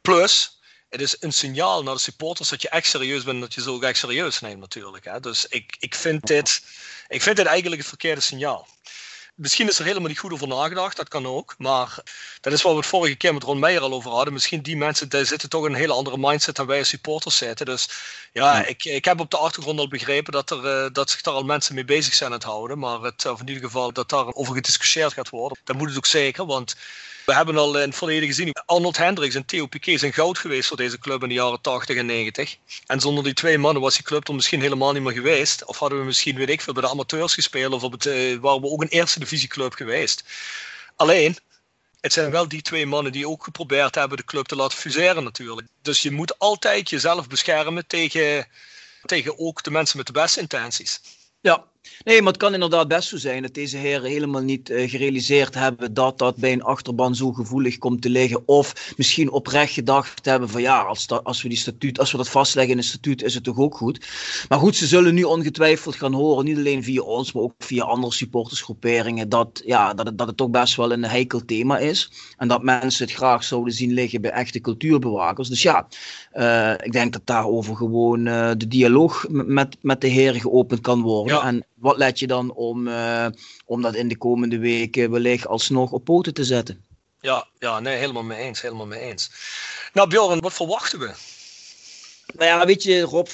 D: Plus, het is een signaal naar de supporters dat je echt serieus bent en dat je ze ook echt serieus neemt natuurlijk. Hè. Dus ik, ik, vind dit, ik vind dit eigenlijk het verkeerde signaal. Misschien is er helemaal niet goed over nagedacht, dat kan ook. Maar dat is wat we het vorige keer met Ron Meijer al over hadden. Misschien die mensen daar zitten toch in een hele andere mindset dan wij als supporters zitten. Dus ja, Ik, ik heb op de achtergrond al begrepen dat, er, uh, dat zich daar al mensen mee bezig zijn aan het houden. Maar het, of in ieder geval dat daar over gediscussieerd gaat worden. Dat moet het ook zeker, want we hebben al in het verleden gezien, Arnold Hendricks en Theo Piquet zijn goud geweest voor deze club in de jaren 80 en 90. En zonder die twee mannen was die club er misschien helemaal niet meer geweest. Of hadden we misschien, weet ik veel, bij de amateurs gespeeld of op het, uh, waren we ook een eerste divisieclub geweest. Alleen, het zijn wel die twee mannen die ook geprobeerd hebben de club te laten fuseren natuurlijk. Dus je moet altijd jezelf beschermen tegen, tegen ook de mensen met de beste intenties.
E: Ja, Nee, maar het kan inderdaad best zo zijn dat deze heren helemaal niet uh, gerealiseerd hebben dat dat bij een achterban zo gevoelig komt te liggen. Of misschien oprecht gedacht hebben van ja, als, dat, als we die statuut, als we dat vastleggen in een statuut, is het toch ook goed. Maar goed, ze zullen nu ongetwijfeld gaan horen, niet alleen via ons, maar ook via andere supportersgroeperingen, dat, ja, dat, het, dat het toch best wel een heikel thema is. En dat mensen het graag zouden zien liggen bij echte cultuurbewakers. Dus ja, uh, ik denk dat daarover gewoon uh, de dialoog met, met de heren geopend kan worden. Ja. En wat let je dan om, uh, om dat in de komende weken wellicht alsnog op poten te zetten?
D: Ja, ja nee, helemaal mee eens. Helemaal mee eens. Nou, Bjorn, wat verwachten we?
E: Nou ja, weet je, Rob,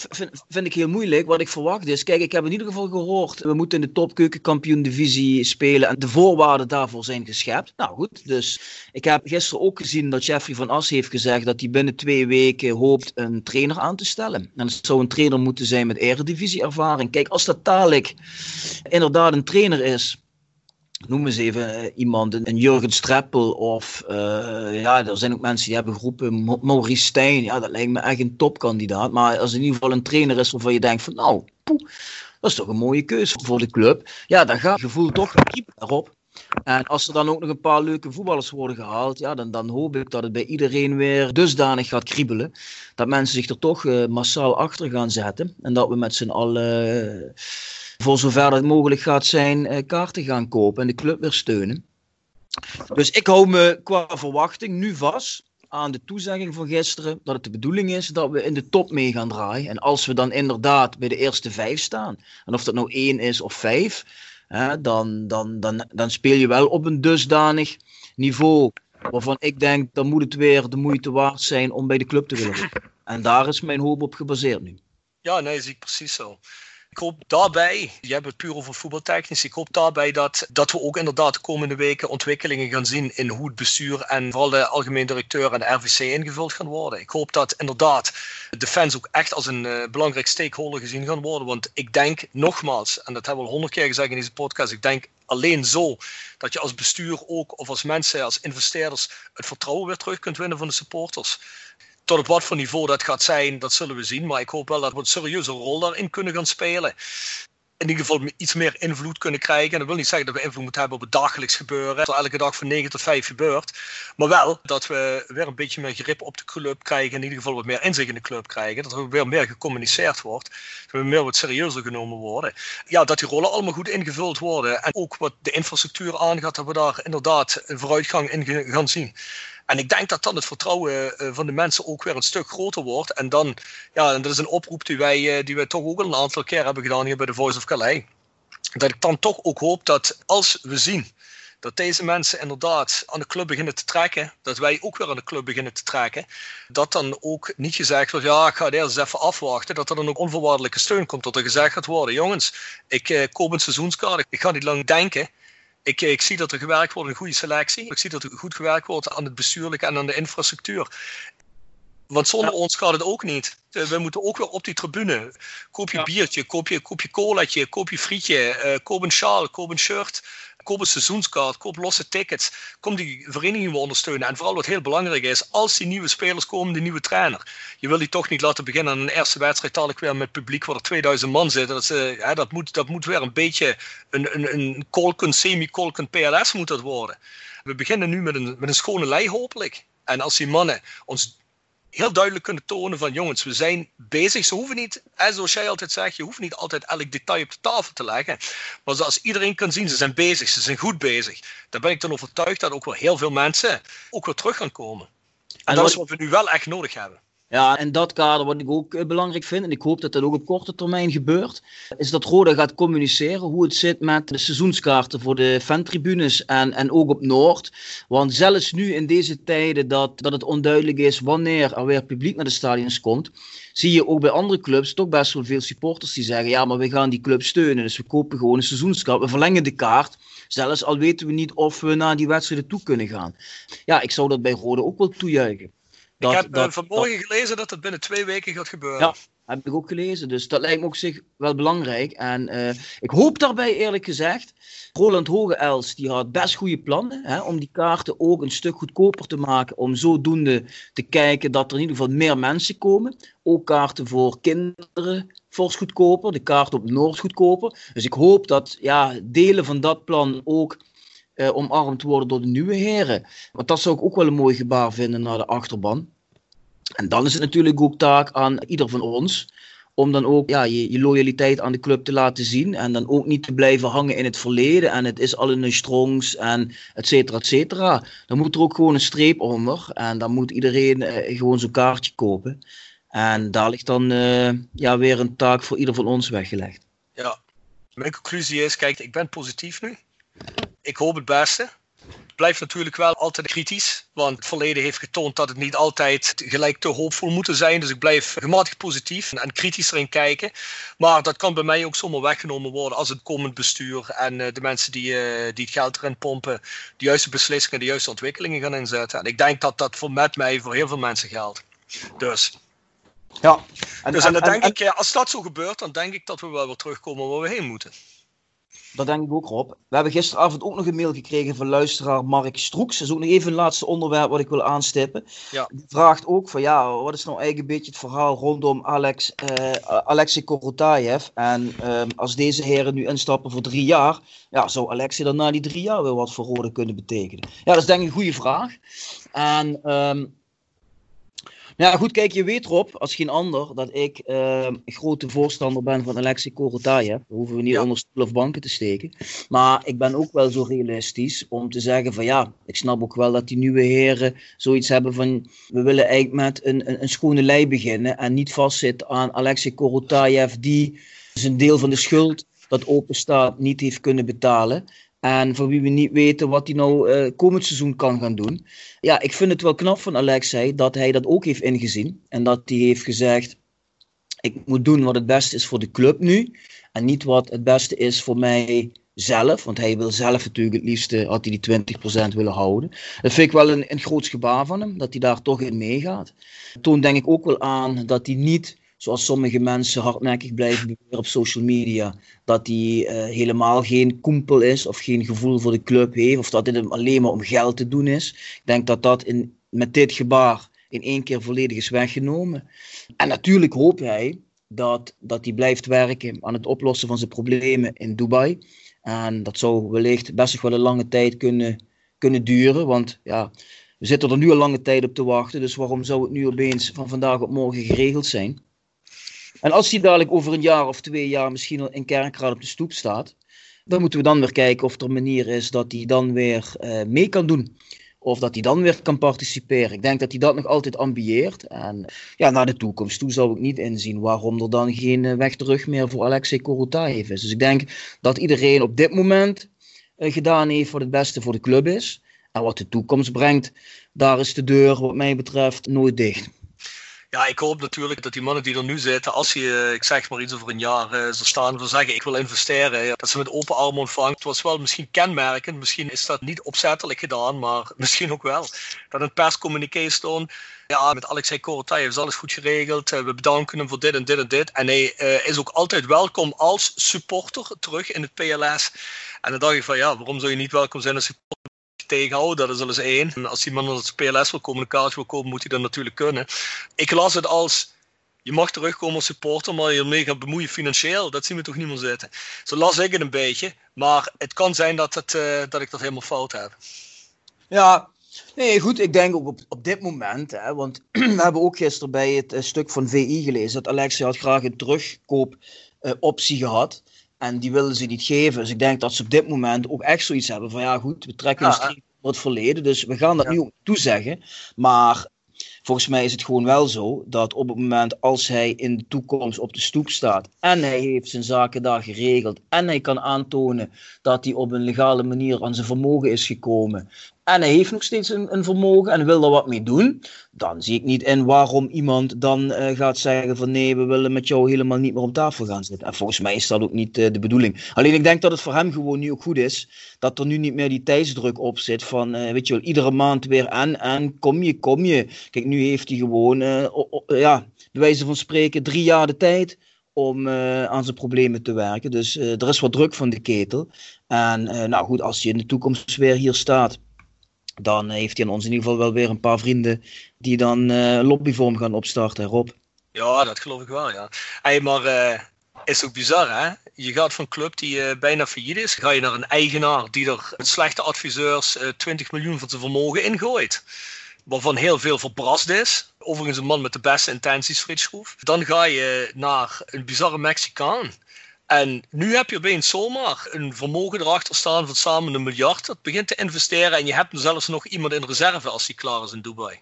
E: vind, ik heel moeilijk. Wat ik verwacht is, kijk, ik heb in ieder geval gehoord, we moeten in de topkeukenkampioen-divisie spelen en de voorwaarden daarvoor zijn geschept. Nou goed, dus ik heb gisteren ook gezien dat Jeffrey van As heeft gezegd dat hij binnen twee weken hoopt een trainer aan te stellen. En het zou een trainer moeten zijn met eredivisie-ervaring. Kijk, als dat dadelijk inderdaad een trainer is noem eens even uh, iemand, een Jurgen Streppel of uh, ja, er zijn ook mensen die hebben geroepen Maurice Stijn, ja, dat lijkt me echt een topkandidaat. Maar als in ieder geval een trainer is waarvan je denkt van nou, poeh, dat is toch een mooie keuze voor de club. Ja, dan gaat het gevoel toch dieper erop. En als er dan ook nog een paar leuke voetballers worden gehaald, ja, dan, dan hoop ik dat het bij iedereen weer dusdanig gaat kriebelen. Dat mensen zich er toch uh, massaal achter gaan zetten. En dat we met z'n allen voor zover het mogelijk gaat zijn, eh, kaarten gaan kopen en de club weer steunen. Dus ik hou me qua verwachting nu vast aan de toezegging van gisteren dat het de bedoeling is dat we in de top mee gaan draaien. En als we dan inderdaad bij de eerste vijf staan, en of dat nou één is of vijf, hè, dan, dan, dan, dan speel je wel op een dusdanig niveau waarvan ik denk dan moet het weer de moeite waard zijn om bij de club te willen. En daar is mijn hoop op gebaseerd nu.
D: Ja, nee, zie ik precies zo. Ik hoop daarbij, je hebt het puur over voetbaltechnisch, ik hoop daarbij dat, dat we ook inderdaad de komende weken ontwikkelingen gaan zien in hoe het bestuur en vooral de algemeen directeur en de RVC ingevuld gaan worden. Ik hoop dat inderdaad de fans ook echt als een uh, belangrijk stakeholder gezien gaan worden. Want ik denk nogmaals, en dat hebben we al honderd keer gezegd in deze podcast, ik denk alleen zo dat je als bestuur ook of als mensen, als investeerders het vertrouwen weer terug kunt winnen van de supporters. Tot op wat voor niveau dat gaat zijn, dat zullen we zien. Maar ik hoop wel dat we een serieuze rol daarin kunnen gaan spelen. In ieder geval iets meer invloed kunnen krijgen. En dat wil niet zeggen dat we invloed moeten hebben op het dagelijks gebeuren. Dat elke dag van 9 tot 5 gebeurt. Maar wel dat we weer een beetje meer grip op de club krijgen. In ieder geval wat meer inzicht in de club krijgen. Dat er weer meer gecommuniceerd wordt. Dat we meer wat serieuzer genomen worden. Ja, dat die rollen allemaal goed ingevuld worden. En ook wat de infrastructuur aangaat, dat we daar inderdaad een vooruitgang in gaan zien. En ik denk dat dan het vertrouwen eh, van de mensen ook weer een stuk groter wordt. En dan, ja, en dat is een oproep die wij, eh, die wij toch ook een aantal keer hebben gedaan hier bij de Voice of Calais. Dat ik dan toch ook hoop dat als we zien dat deze mensen inderdaad aan de club beginnen te trekken, dat wij ook weer aan de club beginnen te trekken, dat dan ook niet gezegd wordt, ja, ik ga eerst even afwachten, dat er dan ook onvoorwaardelijke steun komt, dat er gezegd gaat worden, jongens, ik eh, koop een seizoenskaart, ik ga niet lang denken, ik, ik, zie dat er gewerkt wordt, een goede selectie. Ik zie dat er goed gewerkt wordt aan het bestuurlijke en aan de infrastructuur. Want zonder ons gaat het ook niet. Eh, we moeten ook weer op die tribune. Koop je biertje, koop je, koop je colaatje, koop je frietje, uh, koop een sjaal, koop een shirt. Koop een seizoenskaart, koop losse tickets. Kom die verenigingen ondersteunen. En vooral wat heel belangrijk is, als die nieuwe spelers komen, de nieuwe trainer. Je wil die toch niet laten beginnen aan een eerste wedstrijd dadelijk weer met publiek waar er 2000 man zitten. Dat, dat, moet, dat moet weer een beetje een, een, een kolken, semi-kolken PLS moet dat worden. We beginnen nu met een, met een schone lei hopelijk. En als die mannen ons heel duidelijk kunnen tonen van jongens, we zijn bezig. Ze hoeven niet, zoals jij altijd zegt, je hoeft niet altijd elk detail op de tafel te leggen. Maar zoals iedereen kan zien, ze zijn bezig, ze zijn goed bezig. Dan ben ik dan overtuigd dat ook wel heel veel mensen ook weer terug gaan komen. En, en dat is wat we nu wel echt nodig hebben.
E: Ja, en dat kader, wat ik ook eh, belangrijk vind, en ik hoop dat dat ook op korte termijn gebeurt, is dat Roda gaat communiceren hoe het zit met de seizoenskaarten voor de fantribunes en, en ook op Noord. Want zelfs nu in deze tijden dat, dat het onduidelijk is wanneer er weer publiek naar de stadions komt, zie je ook bij andere clubs toch best wel veel supporters die zeggen, ja, maar we gaan die club steunen, dus we kopen gewoon een seizoenskaart, we verlengen de kaart. Zelfs al weten we niet of we naar die wedstrijden toe kunnen gaan. Ja, ik zou dat bij Rode ook wel toejuichen
D: ik heb dat, vanmorgen gelezen dat het binnen twee weken gaat gebeuren.
E: Ja, heb ik ook gelezen. Dus dat lijkt me op zich wel belangrijk. En uh, ik hoop daarbij eerlijk gezegd. Roland Hogeels die had best goede plannen hè, om die kaarten ook een stuk goedkoper te maken. Om zodoende te kijken dat er in ieder geval meer mensen komen. Ook kaarten voor kinderen fors goedkoper. De kaart op Noord goedkoper. Dus ik hoop dat ja, delen van dat plan ook uh, omarmd worden door de nieuwe heren. Want dat zou ik ook wel een mooi gebaar vinden naar de achterban. En dan is het natuurlijk ook taak aan ieder van ons om dan ook ja, je, je, loyaliteit aan de club te laten zien. En dan ook niet te blijven hangen in het verleden. En het is al een strongs en et cetera, et cetera. Dan moet er ook gewoon een streep onder. En dan moet iedereen uh, gewoon zo'n kaartje kopen. En daar ligt dan uh, ja, weer een taak voor ieder van ons weggelegd.
D: Ja, mijn conclusie is, kijk, ik ben positief nu ik hoop het beste. Het blijft natuurlijk wel altijd kritisch, want het verleden heeft getoond dat het niet altijd gelijk te hoopvol moet zijn. Dus ik blijf gematigd positief en kritisch erin kijken. Maar dat kan bij mij ook zomaar weggenomen worden als het komend bestuur en eh, de mensen die, uh, die het geld erin pompen, de juiste beslissingen, de juiste ontwikkelingen gaan inzetten. En ik denk dat dat voor met mij voor heel veel mensen geldt. Dus.
E: Ja,
D: en, dus en, dan denk ik, als dat zo gebeurt, dan denk ik dat we wel weer terugkomen waar we heen moeten.
E: Dat denk ik ook, Rob. We hebben gisteravond ook nog een mail gekregen van luisteraar Mark Stroeks. Dat is ook nog even een laatste onderwerp wat ik wil aanstippen. Ja. Die vraagt ook van, ja, wat is nou eigenlijk een beetje het verhaal rondom Alex, uh, Alexei Korotayev? En um, als deze heren nu instappen voor drie jaar, ja, zou Alexei dan na die drie jaar wel wat voor Rode kunnen betekenen? Ja, dat is denk ik een goede vraag. En... Um, ja, goed, kijk, je weet Rob, als geen ander, dat ik uh, grote voorstander ben van Alexei Korotayev. Daar hoeven we niet onder stoel of banken te steken. Maar ik ben ook wel zo realistisch om te zeggen van ja, ik snap ook wel dat die nieuwe heren zoiets hebben van we willen eigenlijk met een, een, een schone lei beginnen en niet vastzitten aan Alexei Korotayev die zijn deel van de schuld dat open staat niet heeft kunnen betalen. En voor wie we niet weten wat hij nou uh, komend seizoen kan gaan doen. Ja, ik vind het wel knap van Alexei dat hij dat ook heeft ingezien. En dat hij heeft gezegd, Ik moet doen wat het beste is voor de club nu. En niet wat het beste is voor mij zelf. Want hij wil zelf natuurlijk het liefste, had hij die 20% willen houden. Dat vind ik wel een, een groot gebaar van hem, dat hij daar toch in meegaat. Toen denk ik ook wel aan dat hij niet zoals sommige mensen hardnekkig blijven beweren op social media, dat hij uh, helemaal geen koempel is of geen gevoel voor de club heeft, of dat hem alleen maar om geld te doen is. Ik denk dat dat in, met dit gebaar in één keer volledig is weggenomen. En natuurlijk hoopt hij dat, dat hij blijft werken aan het oplossen van zijn problemen in Dubai. En dat zou wellicht best nog wel een lange tijd kunnen, kunnen duren, want ja, we zitten er nu al lange tijd op te wachten, dus waarom zou het nu opeens van vandaag op morgen geregeld zijn? En als hij dadelijk over een jaar of twee jaar misschien in Kerkrade op de stoep staat, dan moeten we dan weer kijken of er een manier is dat hij dan weer uh, mee kan doen. Of dat hij dan weer kan participeren. Ik denk dat hij dat nog altijd ambieert. En ja, naar de toekomst toe zou ik niet inzien waarom er dan geen eh, weg terug meer voor Alexei Korotayev is. Dus ik denk dat iedereen op dit moment uh, gedaan heeft wat het beste voor de club is. En wat de toekomst brengt, daar is de deur wat mij betreft nooit dicht.
D: Ja, ik hoop natuurlijk dat die mannen die er nu zitten, als je, ik zeg maar iets over een jaar, uh, staan voor zeggen ik wil investeren, dat ze met open armen ontvangt. Het was wel misschien kenmerkend, misschien is dat niet opzettelijk gedaan, maar misschien ook wel. Dat een perscommuniqué stond, ja, met Alexei Korotayev is alles goed geregeld, uh, we bedanken hem voor dit en dit en dit. En hij is ook altijd welkom als supporter terug in het PLS. En dan dacht ik van ja, waarom zou je niet welkom zijn als supporter? Tegenhouden. Dat is al eens één. En als iemand het PLS wil komen, een kaartje wil kopen, moet hij dat natuurlijk kunnen. Ik las het als, je mag terugkomen als supporter, maar je mee gaat bemoeien financieel. Dat zien we toch niet meer zitten. Zo las ik het een beetje. Maar het kan zijn dat, het, uh, dat ik dat helemaal fout heb.
E: Ja, Nee, goed, ik denk ook op, op dit moment, hè, want we hebben ook gisteren bij het uh, stuk van VI gelezen dat Alexia had graag een terugkoopoptie uh, gehad. En die willen ze niet geven. Dus ik denk dat ze op dit moment ook echt zoiets hebben van ja goed, we trekken ja, een streep voor het verleden. Dus we gaan dat ja. nu ook toezeggen. Maar volgens mij is het gewoon wel zo dat op het moment als hij in de toekomst op de stoep staat en hij heeft zijn zaken daar geregeld en hij kan aantonen dat hij op een legale manier aan zijn vermogen is gekomen en hij heeft nog steeds een, een, vermogen en wil er wat mee doen, dan zie ik niet in waarom iemand dan uh, gaat zeggen van nee, we willen met jou helemaal niet meer op tafel gaan zitten. En volgens mij is dat ook niet uh, de bedoeling. Alleen ik denk dat het voor hem gewoon nu ook goed is, dat er nu niet meer die tijdsdruk op zit van, uh, weet je wel, iedere maand weer en, en, kom je, kom je. Kijk, nu heeft hij gewoon, ja, bij wijze van spreken, drie jaar de tijd om aan zijn problemen te werken. Dus er is wat druk van de ketel. En nou goed, als hij in de toekomst weer hier staat dan heeft hij aan ons in ieder geval wel weer een paar vrienden die dan uh, lobbyvorm gaan opstarten, Rob.
D: Ja, dat geloof ik wel, ja. Hey, maar uh, is ook bizar, hè? Je gaat van een club die uh, bijna failliet is, ga je naar een eigenaar die er met slechte adviseurs 20 miljoen van zijn vermogen ingooit. Waarvan heel veel verbrast is. Overigens een man met de beste intenties, Frits Schroef. Dan ga je naar een bizarre Mexicaan en nu heb je opeens zomaar een vermogen erachter staan van samen een miljard. Dat begint te investeren en je hebt zelfs nog iemand in reserve als die klaar is in Dubai.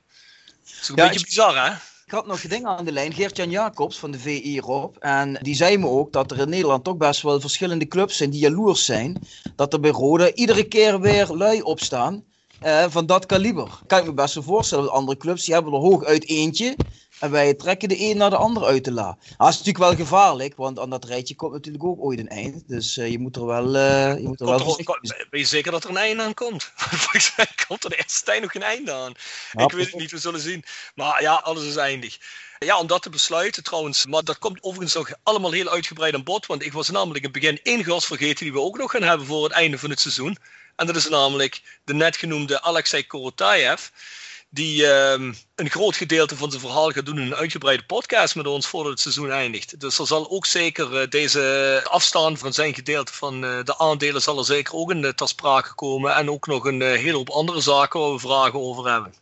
D: Dat is een ja, beetje bizar, hè?
E: Ik had nog dingen aan de lijn. Geert-Jan Jacobs van de VI Rob. En die zei me ook dat er in Nederland toch best wel verschillende clubs zijn die jaloers zijn. Dat er bij Rode iedere keer weer lui opstaan. Uh, van dat kaliber. Kan ik me best wel voorstellen. Andere clubs die hebben er hooguit eentje. En wij trekken de een naar de ander uit de la. dat is natuurlijk wel gevaarlijk, want aan dat rijtje komt natuurlijk ook ooit een eind. Dus uh, je moet er wel. Uh, je moet er wel
D: er, ben je zeker dat er een einde aan komt? Volgens mij komt er de eerste tijd nog geen einde aan. Ja, ik weet het niet, we zullen zien. Maar ja, alles is eindig. Ja, om dat te besluiten trouwens. Maar dat komt overigens nog allemaal heel uitgebreid aan bod. Want ik was namelijk in het begin één gast vergeten die we ook nog gaan hebben voor het einde van het seizoen. En dat is namelijk de net genoemde Alexei Korotayev die um, een groot gedeelte van zijn verhaal gaat doen in een uitgebreide podcast met ons voordat het seizoen eindigt. Dus er zal ook zeker uh, deze afstand van zijn gedeelte van uh, de aandelen zal er zeker ook in uh, ter sprake komen. En ook nog een hele hoop andere zaken waar we vragen over hebben.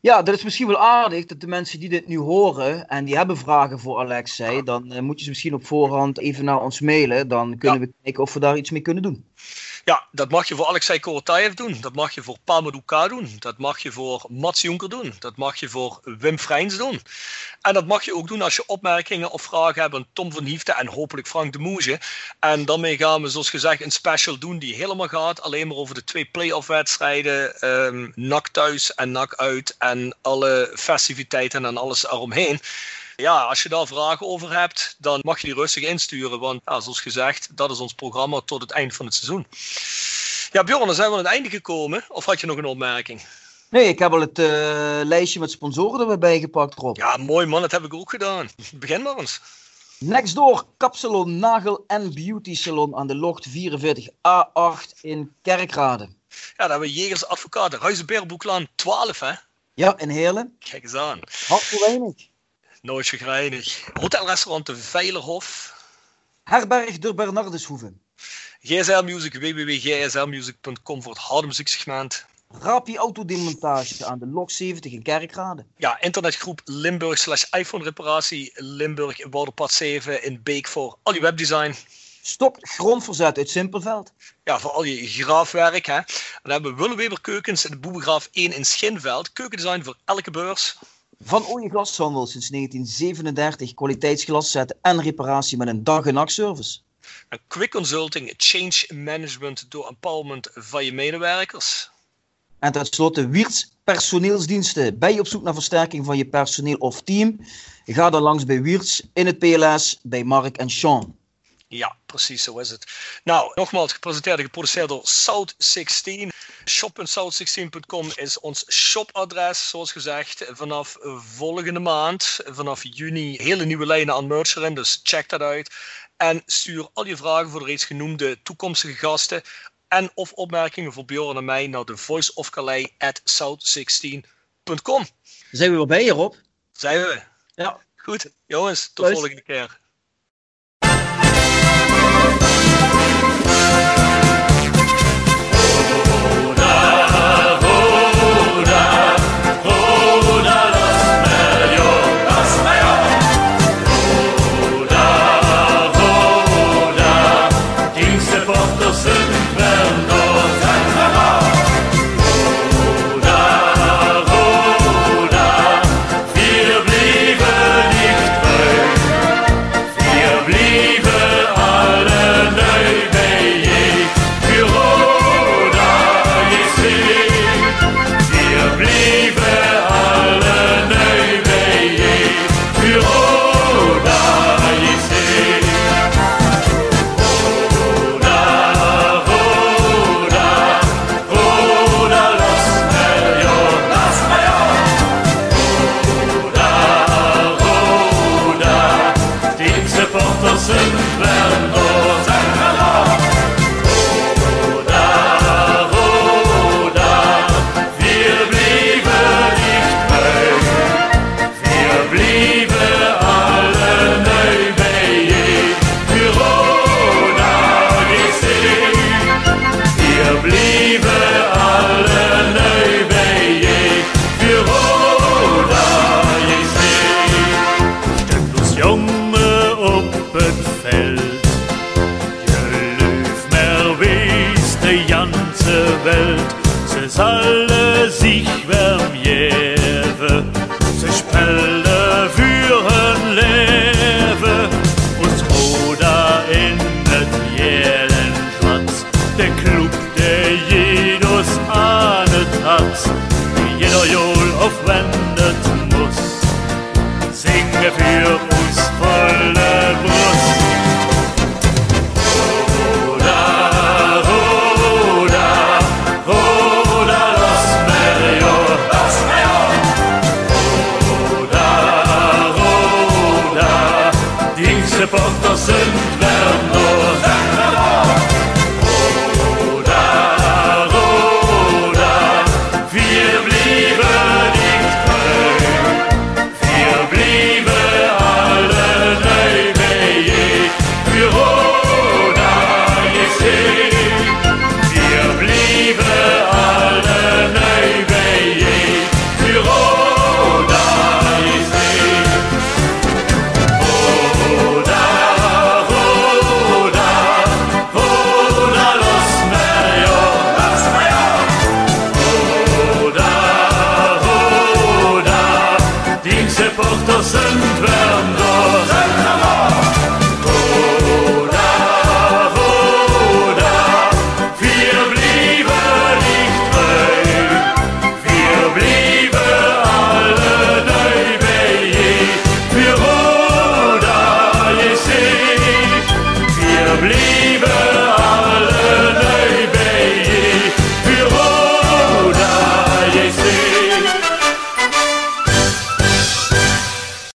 E: Ja, dat is misschien wel aardig dat de mensen die dit nu horen en die hebben vragen voor Alexei, dan moet je ze misschien op voorhand even naar ons mailen. Dan kunnen ja. we kijken of we daar iets mee kunnen doen.
D: Ja, dat mag je voor Alexei Korotayev doen. Dat mag je voor Pamadou doen. Dat mag je voor Mats Jonker doen. Dat mag je voor Wim Freins doen. En dat mag je ook doen als je opmerkingen of vragen hebt aan Tom van Hiefte en hopelijk Frank de Moege. En daarmee gaan we, zoals gezegd, een special doen die helemaal gaat alleen maar over de twee play-off wedstrijden. Um, NAC thuis en NAC uit en alle festiviteiten en alles eromheen. Ja, als je daar vragen over hebt, dan mag je die rustig insturen. Want ja, zoals gezegd, dat is ons programma tot het eind van het seizoen. Ja, Bjorn, dan zijn we aan het einde gekomen. Of had je nog een opmerking?
E: Nee, ik heb al het uh, lijstje met sponsoren er weer bijgepakt, Rob.
D: Ja, mooi man, dat heb ik ook gedaan. Begin maar eens.
E: Next door, Kapsalon, Nagel en Beauty Salon aan de Locht 44A8 in Kerkrade.
D: Ja, daar hebben we Jegers Advocaten, Huizenbeerboeklaan 12, hè?
E: Ja, in Heerlen.
D: Kijk eens aan.
E: Hart weinig.
D: Nooit gegrijnig. Hotelrestaurant De Veilerhof.
E: Herberg de Bernardeshoeve.
D: GSL Music, www.gslmusic.com voor het harde muzieksegment.
E: Rapi Autodemontage aan de Lok 70 in Kerkrade.
D: Ja, internetgroep Limburg slash iPhone reparatie Limburg Wouderpad 7 in Beek voor al je webdesign.
E: Stok grondverzet uit Simpelveld.
D: Ja, voor al je graafwerk. Hè. Dan hebben we Willeweber Keukens in de Boebegraaf 1 in Schinveld. Keukendesign voor elke beurs.
E: Van Ooie Glashandel sinds 1937 kwaliteitsglas zetten en reparatie met een dag- en nachtservice.
D: Een quick consulting, change management door empowerment van je medewerkers.
E: En tenslotte Wiertz personeelsdiensten. Ben je op zoek naar versterking van je personeel of team? Ga dan langs bij Wiertz in het PLS bij Mark en Sean.
D: Ja, precies zo is het. Nou, nogmaals gepresenteerd en geproduceerd door South16. Shop.south16.com is ons shopadres, zoals gezegd. Vanaf volgende maand, vanaf juni, hele nieuwe lijnen aan merch erin. Dus check dat uit. En stuur al je vragen voor de reeds genoemde toekomstige gasten en of opmerkingen voor Bjorn en mij naar de at south16.com.
E: Zijn we weer bij je, Rob?
D: Zijn we?
E: Ja.
D: Goed, jongens, tot de volgende keer.
F: jongen op het veld. Je leuf mer wees de ganze Welt, ze zal